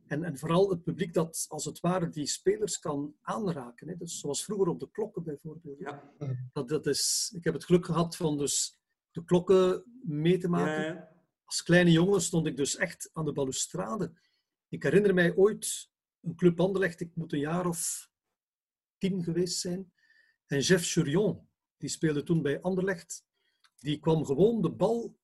En, en vooral het publiek dat als het ware die spelers kan aanraken. Hè. Dus zoals vroeger op de klokken bijvoorbeeld. Ja. Dat, dat is, ik heb het geluk gehad van dus de klokken mee te maken. Ja. Als kleine jongen stond ik dus echt aan de balustrade. Ik herinner mij ooit een club Anderlecht, ik moet een jaar of tien geweest zijn. En Jeff Churion, die speelde toen bij Anderlecht, die kwam gewoon de bal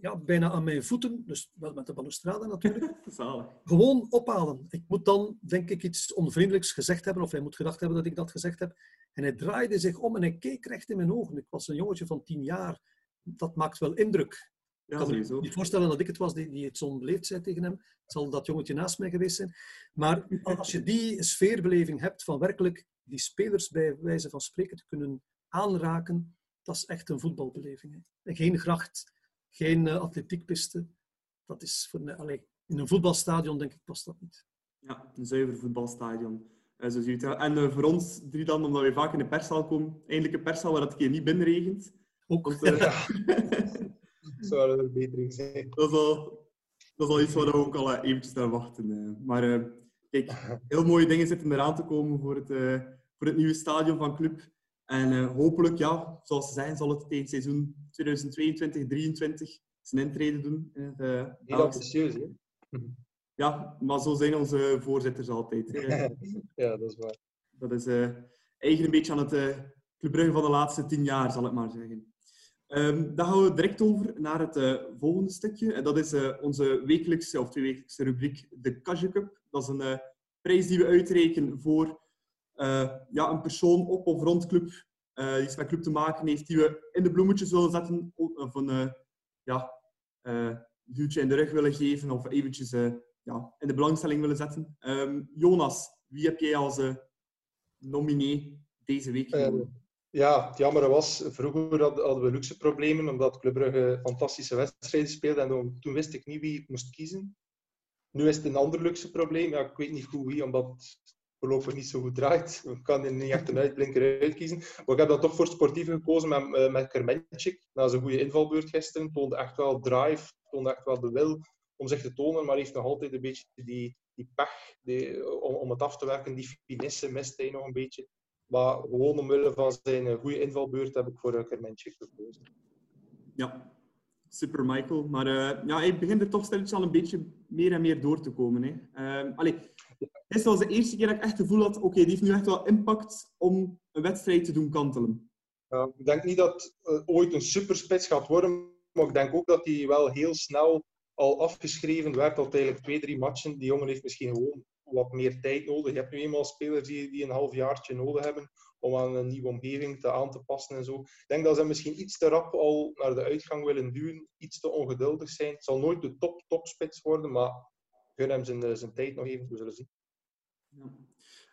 ja, bijna aan mijn voeten, dus wel met de balustrade natuurlijk, Zalig. gewoon ophalen. Ik moet dan, denk ik, iets onvriendelijks gezegd hebben, of hij moet gedacht hebben dat ik dat gezegd heb. En hij draaide zich om en hij keek recht in mijn ogen. Ik was een jongetje van tien jaar. Dat maakt wel indruk. Ja, Ik kan me niet voorstellen dat ik het was die, die het zo beleefd zei tegen hem. Het zal dat jongetje naast mij geweest zijn. Maar als je die sfeerbeleving hebt van werkelijk die spelers bij wijze van spreken te kunnen aanraken, dat is echt een voetbalbeleving. Hè. En geen gracht, geen eh, atletiekpiste. Dat is voor mij, allee, in een voetbalstadion denk ik past dat niet. Ja, een zuiver voetbalstadion. Eh, zo zie je het. En eh, voor ons drie dan, omdat we vaak in de perszaal komen, eindelijk een perszaal waar het een keer niet binnenregent. Ook Want, eh, Zou er een verbetering zijn. dat, is al, dat is al iets waar we ook al eventjes naar wachten. Maar eh, kijk, heel mooie dingen zitten eraan te komen voor het, eh, voor het nieuwe stadion van Club. En eh, hopelijk, ja, zoals ze zijn, zal het tegen het seizoen 2022-2023 zijn intrede doen. het, eh, Heel Belgische. ambitieus, hè? Ja, maar zo zijn onze voorzitters altijd. hè. ja, dat is waar. Dat is eh eigen een beetje aan het Club Brugge van de laatste tien jaar, zal ik maar zeggen. Ehm, dan gaan we direct over naar het volgende stukje. En dat is onze wekelijkse of tweewekelijkse rubriek, de Kajje Cup. Dat is een prijs die we uitreiken voor ja, een persoon op of rond club eh, die iets met club te maken heeft, die we in de bloemetjes willen zetten of een eh, ja, eh, duwtje in de rug willen geven of eventjes eh, ja, in de belangstelling willen zetten. Ehm, Jonas, wie heb jij als eh, nominee deze week Eh, genomen? Ja, het jammer was, vroeger had- hadden we luxe problemen omdat Club Brugge fantastische wedstrijden speelde en toen- toen wist ik niet wie ik moest kiezen. Nu is het een ander luxe probleem. Ja, ik weet niet goed wie, omdat voorlopig niet zo goed draait. Ik kan er niet echt een uitblinker uitkiezen. Maar ik heb dan toch voor sportieve gekozen met, eh, met Kermenchik. Na zijn goede invalbeurt gisteren toonde echt wel drive, toonde echt wel de wil om zich te tonen, maar heeft nog altijd een beetje die, die pech die, om, om het af te werken. Die finesse mist hij nog een beetje. Maar gewoon omwille van zijn eh, goede invalbeurt heb ik voor uh, Kermenchik gekozen. Ja, super Michael. Maar eh, ja, hij begint er toch stilletjes al een beetje meer en meer door te komen. Hè. Ehm, allee, dit was de eerste keer dat ik echt het gevoel had, oké, die heeft nu echt wel impact om een wedstrijd te doen kantelen. Ik denk niet dat het ooit een superspits gaat worden, maar ik denk ook dat hij wel heel snel al afgeschreven werd. Al eigenlijk twee, drie matchen. Die jongen heeft misschien gewoon wat meer tijd nodig. Je hebt nu eenmaal spelers die, die een half jaartje nodig hebben om aan een nieuwe omgeving te aan te passen en zo. Ik denk dat ze misschien iets te rap al naar de uitgang willen duwen, iets te ongeduldig zijn. Het zal nooit de top, topspits worden, maar gun hem zijn, zijn tijd nog even, we zullen zien. Ja.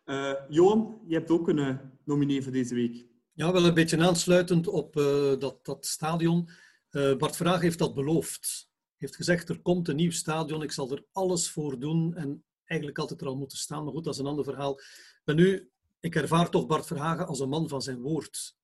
Eh, Johan, je hebt ook een eh, nominee voor deze week. Ja, wel een beetje aansluitend op eh, dat, dat stadion. Eh, Bart Vraag heeft dat beloofd. heeft gezegd, er komt een nieuw stadion, ik zal er alles voor doen. En eigenlijk altijd er al moeten staan, maar goed, dat is een ander verhaal. Maar nu, ik ervaar toch Bart Verhagen als een man van zijn woord.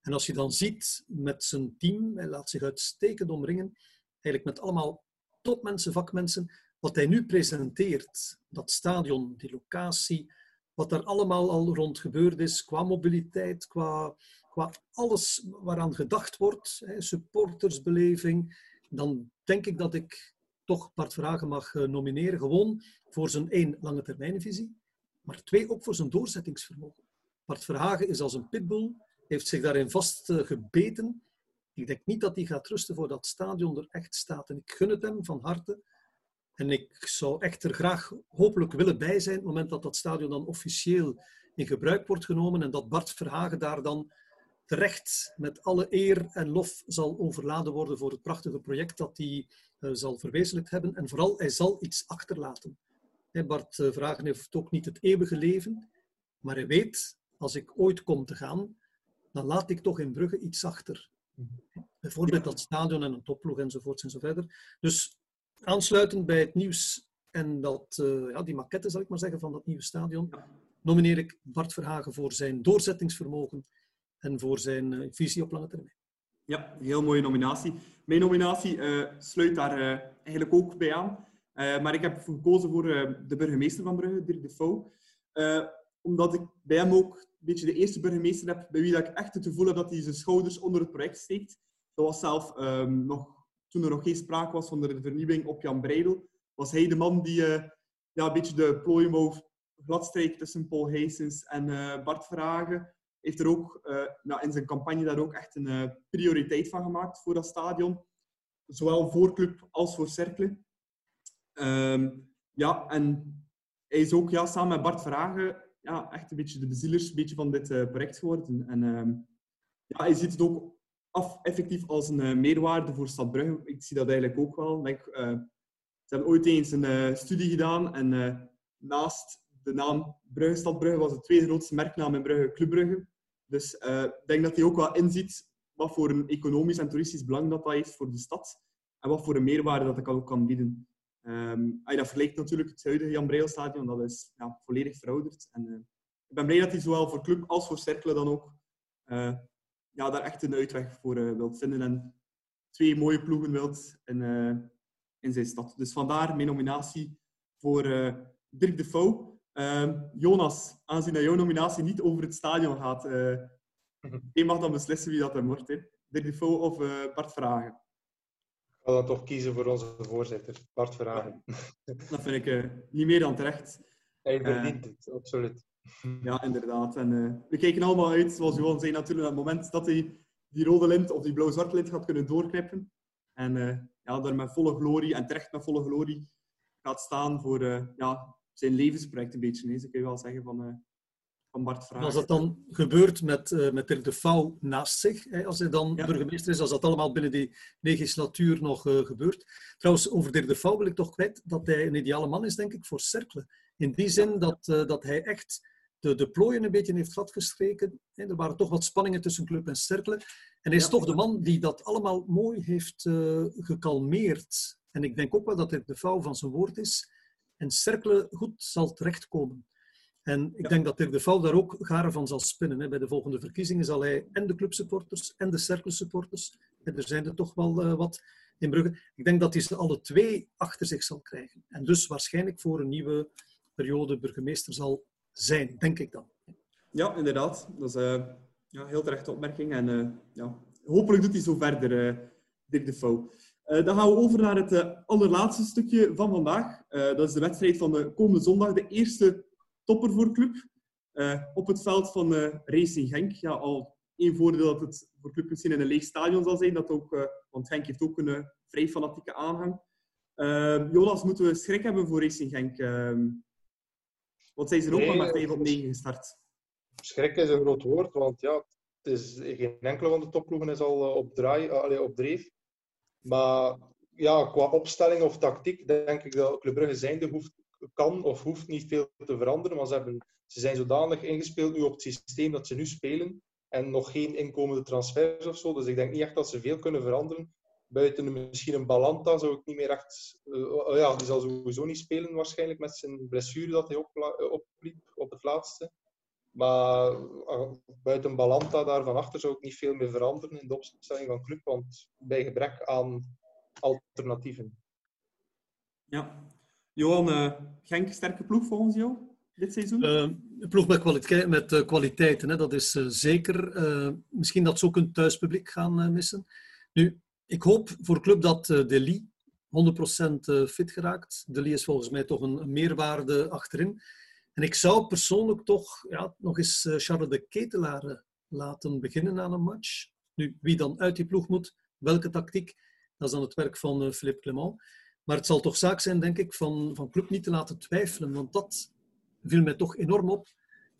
En als je dan ziet met zijn team, hij laat zich uitstekend omringen, eigenlijk met allemaal topmensen, vakmensen, wat hij nu presenteert, dat stadion, die locatie, wat er allemaal al rond gebeurd is, qua mobiliteit, qua, qua alles waaraan gedacht wordt, supportersbeleving, dan denk ik dat ik toch Bart Vragen mag eh, nomineren. Gewoon voor zijn één, lange termijnvisie, maar twee, ook voor zijn doorzettingsvermogen. Bart Verhagen is als een pitbull, heeft zich daarin vastgebeten. Ik denk niet dat hij gaat rusten voor dat stadion er echt staat. En ik gun het hem van harte. En ik zou echt er graag hopelijk willen bij zijn op het moment dat dat stadion dan officieel in gebruik wordt genomen en dat Bart Verhagen daar dan terecht met alle eer en lof zal overladen worden voor het prachtige project dat hij uh, zal verwezenlijkt hebben. En vooral, hij zal iets achterlaten. Hey, Bart uh, Verhagen heeft ook niet het eeuwige leven, maar hij weet, als ik ooit kom te gaan, dan laat ik toch in Brugge iets achter. Bijvoorbeeld dat stadion en een topploeg enzovoorts enzoverder. Dus aansluitend bij het nieuws en dat, uh, ja, die maquette, zal ik maar zeggen, van dat nieuwe stadion, nomineer ik Bart Verhagen voor zijn doorzettingsvermogen en voor zijn uh, visie op lange termijn. Ja, heel mooie nominatie. Mijn nominatie uh, sluit daar eigenlijk ook bij aan. Eh, maar ik heb gekozen voor eh, de burgemeester van Brugge, Dirk de Vouw. Eh, omdat ik bij hem ook een beetje de eerste burgemeester heb bij wie dat ik echt het gevoel heb dat hij zijn schouders onder het project steekt. Dat was zelf ehm, nog, toen er nog geen sprake was van de vernieuwing op Jan Breidel, was hij de man die ja, een beetje de plooien wou gladstrijken tussen Paul Heijsens en Bart Verhagen heeft er ook nou, in zijn campagne daar ook echt een prioriteit van gemaakt voor dat stadion. Zowel voor club als voor Cercle. Ehm, ja, en hij is ook ja, samen met Bart Vragen ja, echt een beetje de bezielers een beetje van dit uh, project geworden. En uh, ja, hij ziet het ook af, effectief als een uh, meerwaarde voor Stad Brugge. Ik zie dat eigenlijk ook wel. Denk, eh, ze hebben ooit eens een studie gedaan en naast de naam Brugge Stad Brugge was de tweede grootste merknaam in Brugge Club Brugge. Dus ik denk dat hij ook wel inziet wat voor een economisch en toeristisch belang dat, dat heeft voor de stad. En wat voor een meerwaarde dat dat ook kan bieden. Um, dat vergelijkt natuurlijk het huidige Jan Breil stadion, dat is ja, volledig verouderd. En, uh, ik ben blij dat hij zowel voor club als voor Cercle dan ook uh, ja, daar echt een uitweg voor uh, wilt vinden en twee mooie ploegen wilt in, in zijn stad. Dus vandaar mijn nominatie voor Dirk de Vouw. Ehm, Jonas, aangezien dat jouw nominatie niet over het stadion gaat, je mag dan beslissen wie dat er wordt. Hè. Dirk de Vouw of Bart Vragen ga dan toch kiezen voor onze voorzitter, Bart Verhagen. Dat vind ik uh, niet meer dan terecht. Hij verdient uh, het, absoluut. Ja, inderdaad. En, uh, we kijken allemaal uit, zoals Johan zei, natuurlijk op het moment dat hij die rode lint of die blauw-zwarte lint gaat kunnen doorknippen. En ja, daar met volle glorie, en terecht met volle glorie, gaat staan voor ja, zijn levensproject een beetje. Hè. Zo kun je wel zeggen van van Bart Vraag. Als dat dan gebeurt met, met Dirk de Vouw naast zich, hè, als hij dan burgemeester is, als dat allemaal binnen die legislatuur nog gebeurt. Trouwens, over Dirk de Vouw wil ik toch kwijt dat hij een ideale man is, denk ik, voor Cercle. In die zin dat, dat hij echt de, de plooien een beetje heeft gladgestreken. Er waren toch wat spanningen tussen club en Cercle. En hij is ja. toch de man die dat allemaal mooi heeft gekalmeerd. En ik denk ook wel dat Dirk de Vouw van zijn woord is. En Cercle goed zal terechtkomen. En ik denk dat Dirk de Val daar ook garen van zal spinnen. Hè. Bij de volgende verkiezingen zal hij en de clubsupporters en de cirkelsupporters, en er zijn er toch wel uh, wat in Brugge, ik denk dat hij ze alle twee achter zich zal krijgen. En dus waarschijnlijk voor een nieuwe periode burgemeester zal zijn, denk ik dan. Ja, inderdaad. Dat is uh, ja, heel terechte opmerking. En uh, ja, hopelijk doet hij zo verder, Dirk de Vouw. dan gaan we over naar het allerlaatste stukje van vandaag. dat is de wedstrijd van de komende zondag. De eerste topper voor club. Op het veld van Racing Genk. Ja, al één voordeel dat het voor club misschien in een leeg stadion zal zijn. Dat ook, want Genk heeft ook een vrij fanatieke aanhang. Ehm, Jonas, moeten we schrik hebben voor Racing Genk? Want zij zijn ook nee, maar met op 9 gestart. Schrik is een groot woord, want ja, het is, geen enkele van de topploegen is al op, draai, allee, op dreef. Maar ja, qua opstelling of tactiek denk ik dat Club Brugge zijnde hoeft kan of hoeft niet veel te veranderen, maar ze, hebben, ze zijn zodanig ingespeeld nu op het systeem dat ze nu spelen en nog geen inkomende transfers of zo. Dus ik denk niet echt dat ze veel kunnen veranderen. Buiten misschien een Balanta zou ik niet meer echt... Uh, ja, die zal sowieso niet spelen waarschijnlijk met zijn blessure dat hij op, opliep op het laatste. Maar uh, buiten Balanta daar van achter zou ik niet veel meer veranderen in de opstelling van club, want bij gebrek aan alternatieven. Ja, Johan, uh, Genk, sterke ploeg volgens jou dit seizoen? Uh, een ploeg met, kwaliteit, met uh, kwaliteiten, hè, dat is zeker. misschien dat ze ook een thuispubliek gaan missen. Nu, ik hoop voor club dat uh, Deli 100% fit geraakt. Deli is volgens mij toch een, meerwaarde achterin. En ik zou persoonlijk toch ja, nog eens Charles de Ketelaar laten beginnen aan een match. Nu, wie dan uit die ploeg moet, welke tactiek, dat is dan het werk van Philippe Clement. Maar het zal toch zaak zijn, denk ik, van, van club niet te laten twijfelen. Want dat viel mij toch enorm op,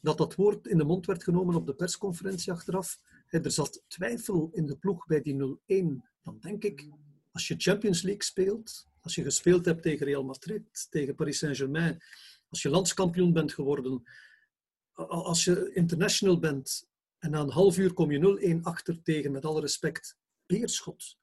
dat dat woord in de mond werd genomen op de persconferentie achteraf. Er zat twijfel in de ploeg bij die 0-1. Dan denk ik, als je Champions League speelt, als je gespeeld hebt tegen Real Madrid, tegen Paris Saint-Germain, als je landskampioen bent geworden, als je international bent en na een half uur kom je 0-1 achter tegen, met alle respect, Beerschot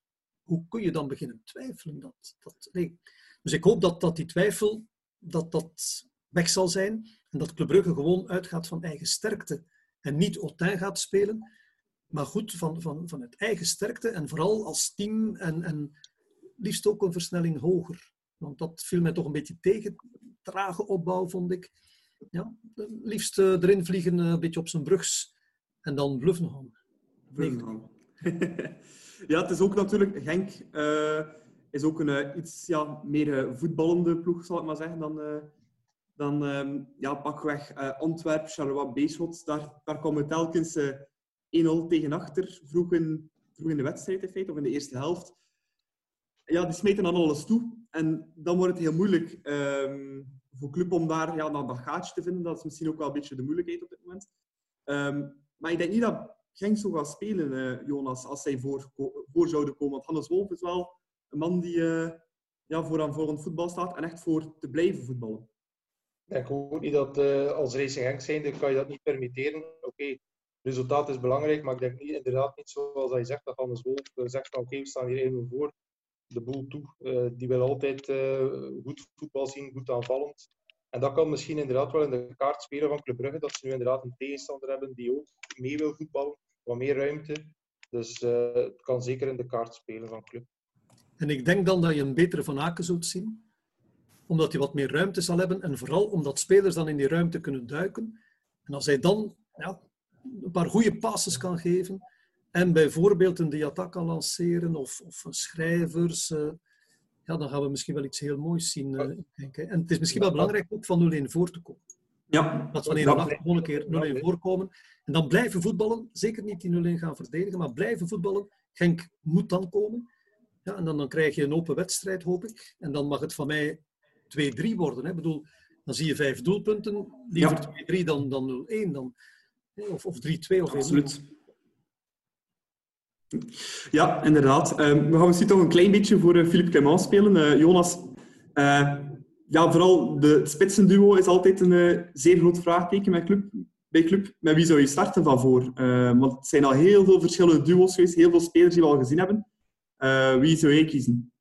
hoe kun je dan beginnen twijfelen? Dat, dat, nee. Dus ik hoop dat, dat die twijfel dat dat weg zal zijn en dat Club Brugge gewoon uitgaat van eigen sterkte en niet Autun gaat spelen, maar goed van, van, van het eigen sterkte en vooral als team en, en liefst ook een versnelling hoger. Want dat viel mij toch een beetje tegen. Trage opbouw, vond ik. Ja, liefst uh, erin vliegen, uh, een beetje op zijn brugs. En dan bluffen gaan. Bluffen ja, het is ook natuurlijk... Genk uh, is ook een iets ja, meer voetballende ploeg, zal ik maar zeggen, dan... dan um, ja, pakweg Antwerpen, Charleroi, Beerschot. Daar, daar komen telkens 1-0 tegen achter, vroeg in, vroeg in de wedstrijd in feite, of in de eerste helft. Ja, die smeten dan alles toe. En dan wordt het heel moeilijk um, voor club om daar ja, dat gaatje te vinden. Dat is misschien ook wel een beetje de moeilijkheid op dit moment. Um, maar ik denk niet dat Genk zo gaat spelen, uh, Jonas, als zij voor, voor zouden komen. Want Hannes Wolf is wel een man die uh, ja, voor aan voor voetbal staat en echt voor te blijven voetballen. Ik ook niet dat uh, als Racing Genk zijnde kan je dat niet permitteren. Oké, resultaat is belangrijk, maar ik denk niet, inderdaad niet zoals hij zegt, dat Hannes Wolf zegt van oké, we staan hier even voor de boel toe. Uh, die wil altijd uh, goed voetbal zien, goed aanvallend. En dat kan misschien inderdaad wel in de kaart spelen van Club Brugge, dat ze nu inderdaad een tegenstander hebben die ook mee wil voetballen, wat meer ruimte. Dus het kan zeker in de kaart spelen van Club. En ik denk dan dat je een betere Van Aken zult zien, omdat hij wat meer ruimte zal hebben en vooral omdat spelers dan in die ruimte kunnen duiken. En als hij dan ja, een paar goede passes kan geven, en bijvoorbeeld een Diatta kan lanceren of, of schrijvers, uh, ja, dan gaan we misschien wel iets heel moois zien. Uh, denk, En het is misschien wel belangrijk ook van 0-1 voor te komen. Ja. Dat van 1 8 gewoon een keer 0-1 voorkomen. En dan blijven voetballen. Zeker niet die 0-1 gaan verdedigen, maar blijven voetballen. Genk moet dan komen. Ja, en dan, dan krijg je een open wedstrijd, hoop ik. En dan mag het van mij 2-3 worden. Hè. Ik bedoel, dan zie je vijf doelpunten. Liever ja. 2-3 dan, dan 0-1. Dan, of, of 3-2 of 1 Absoluut. Ja, inderdaad. Um, we gaan misschien toch een klein beetje voor uh, Philippe Clement spelen. Uh, Jonas, uh, ja, vooral de spitsenduo is altijd een zeer groot vraagteken bij club, bij club. Met wie zou je starten van voor? want het zijn al heel veel verschillende duo's geweest, heel veel spelers die we al gezien hebben. wie zou jij kiezen?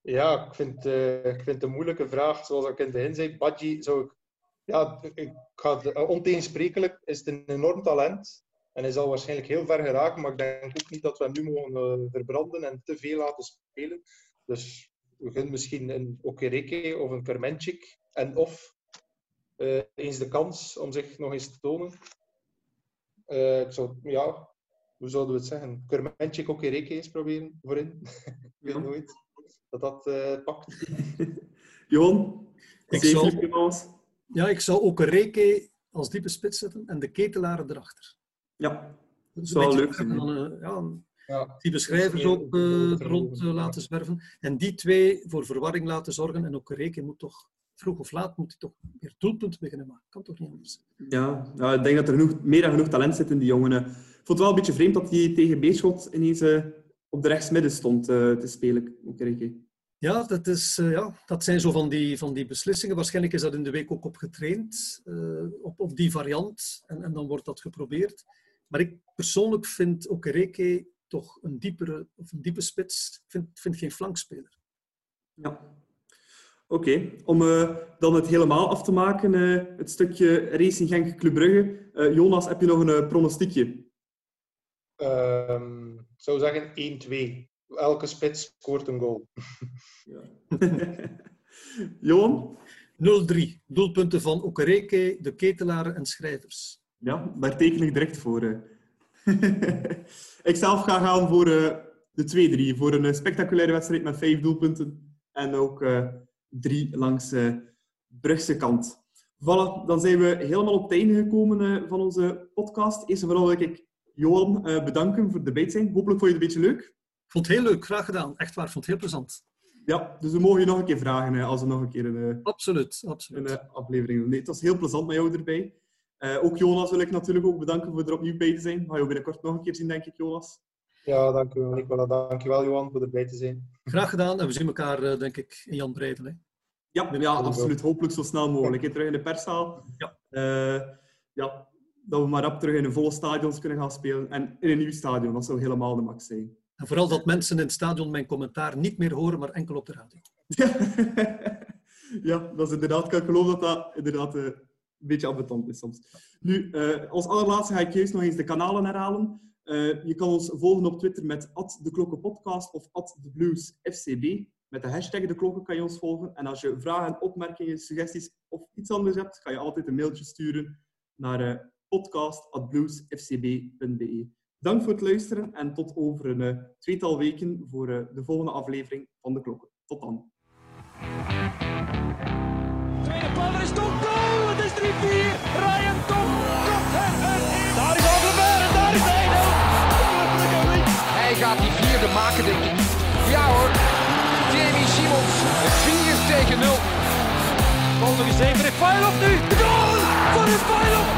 Ja, ik vind, ik vind het een moeilijke vraag. Zoals ik in het begin zei, Badji zou ik... Ja, ik ga het, ontegensprekelijk is het een enorm talent. En hij zal waarschijnlijk heel ver geraken, maar ik denk ook niet dat we hem nu mogen uh, verbranden en te veel laten spelen. Dus we kunnen misschien een Okereke of een Kermenchik en of uh, eens de kans om zich nog eens te tonen. Uh, ik zou, ja, hoe zouden we het zeggen? Kermenchik Okereke eens proberen voorin. ik weet ja. nooit dat dat pakt. Johan, ik zou, ja, ik zou Okereke als diepe spits zetten en de ketelaren erachter. Ja, dat zou leuk zijn. Dan, uh, ja, ja. Die beschrijvers ook uh, rond uh, laten zwerven. En die twee voor verwarring laten zorgen. En ook Reken moet toch, vroeg of laat, moet hij toch weer doelpunten beginnen maken. Kan toch niet anders. Ja, ja ik denk dat er genoeg, meer dan genoeg talent zit in die jongen. Ik vond het wel een beetje vreemd dat hij tegen Beerschot ineens op de rechtsmidden stond te spelen. Ook Reken. Ja, dat, is, uh, ja, dat zijn zo van die, van die beslissingen. Waarschijnlijk is dat in de week ook op getraind, uh, op, op die variant. En, en dan wordt dat geprobeerd. Maar ik persoonlijk vind Okereke toch een diepere of een diepe spits. Ik vind, vind geen flankspeler. Ja. Oké, okay. om uh, dan het helemaal af te maken, uh, het stukje Racing Genk Club Brugge. Uh, Jonas, heb je nog een pronostiekje? Um, ik zou zeggen 1-2. Elke spits scoort een goal. ja. Johan? 0-3. Doelpunten van Okereke, de ketelaren en schrijvers. Ja, daar teken ik direct voor. ik zelf ga gaan voor uh, de 2-3. Voor een spectaculaire wedstrijd met vijf doelpunten. En ook uh, drie langs uh, Brugse kant. Voilà, dan zijn we helemaal op het einde gekomen van onze podcast. Eerst en vooral wil ik Johan bedanken voor de erbij zijn. Hopelijk vond je het een beetje leuk. Ik vond het heel leuk, graag gedaan. Echt waar, ik vond het heel plezant. Ja, dus we mogen je nog een keer vragen als we nog een keer een, absoluut, absoluut. een aflevering doen. Nee, het was heel plezant met jou erbij. Uh, ook Jonas wil ik natuurlijk ook bedanken voor er opnieuw bij te zijn. Ga je binnenkort nog een keer zien, denk ik, Jonas. Ja, dank u wel, Nicola. Dank je wel, Johan, voor erbij te zijn. Graag gedaan. En we zien elkaar, uh, denk ik, in Jan Breidel. Hè? Ja, ja, absoluut. Hopelijk zo snel mogelijk. Ja. Terug in de perszaal. Ja. Uh, ja, dat we maar rap terug in een volle stadions kunnen gaan spelen. En in een nieuw stadion. Dat zou helemaal de max zijn. En vooral dat mensen in het stadion mijn commentaar niet meer horen, maar enkel op de radio. ja, dat is inderdaad... Ik geloof dat dat inderdaad een beetje ambetant is soms. Nu, uh, als allerlaatste ga ik juist nog eens de kanalen herhalen. Uh, je kan ons volgen op Twitter met @deklokkenpodcast of @thebluesfcb. Met de hashtag De Klokken kan je ons volgen. En als je vragen, opmerkingen, suggesties of iets anders hebt, kan je altijd een mailtje sturen naar podcast.bluesfcb.be. Dank voor het luisteren en tot over een uh, tweetal weken voor uh, de volgende aflevering van De Klokken. Tot dan. Tweede paal is toch goal! Het is 3-4! Ryan Tom komt het erin! Daar is Alderweireld en daar is Eidel! Hij gaat die vierde maken, denk ik. Ja hoor, Jamie Simons, 4 tegen 0. Bal nog eens even, Refailov nu! De goal! Van Refailov!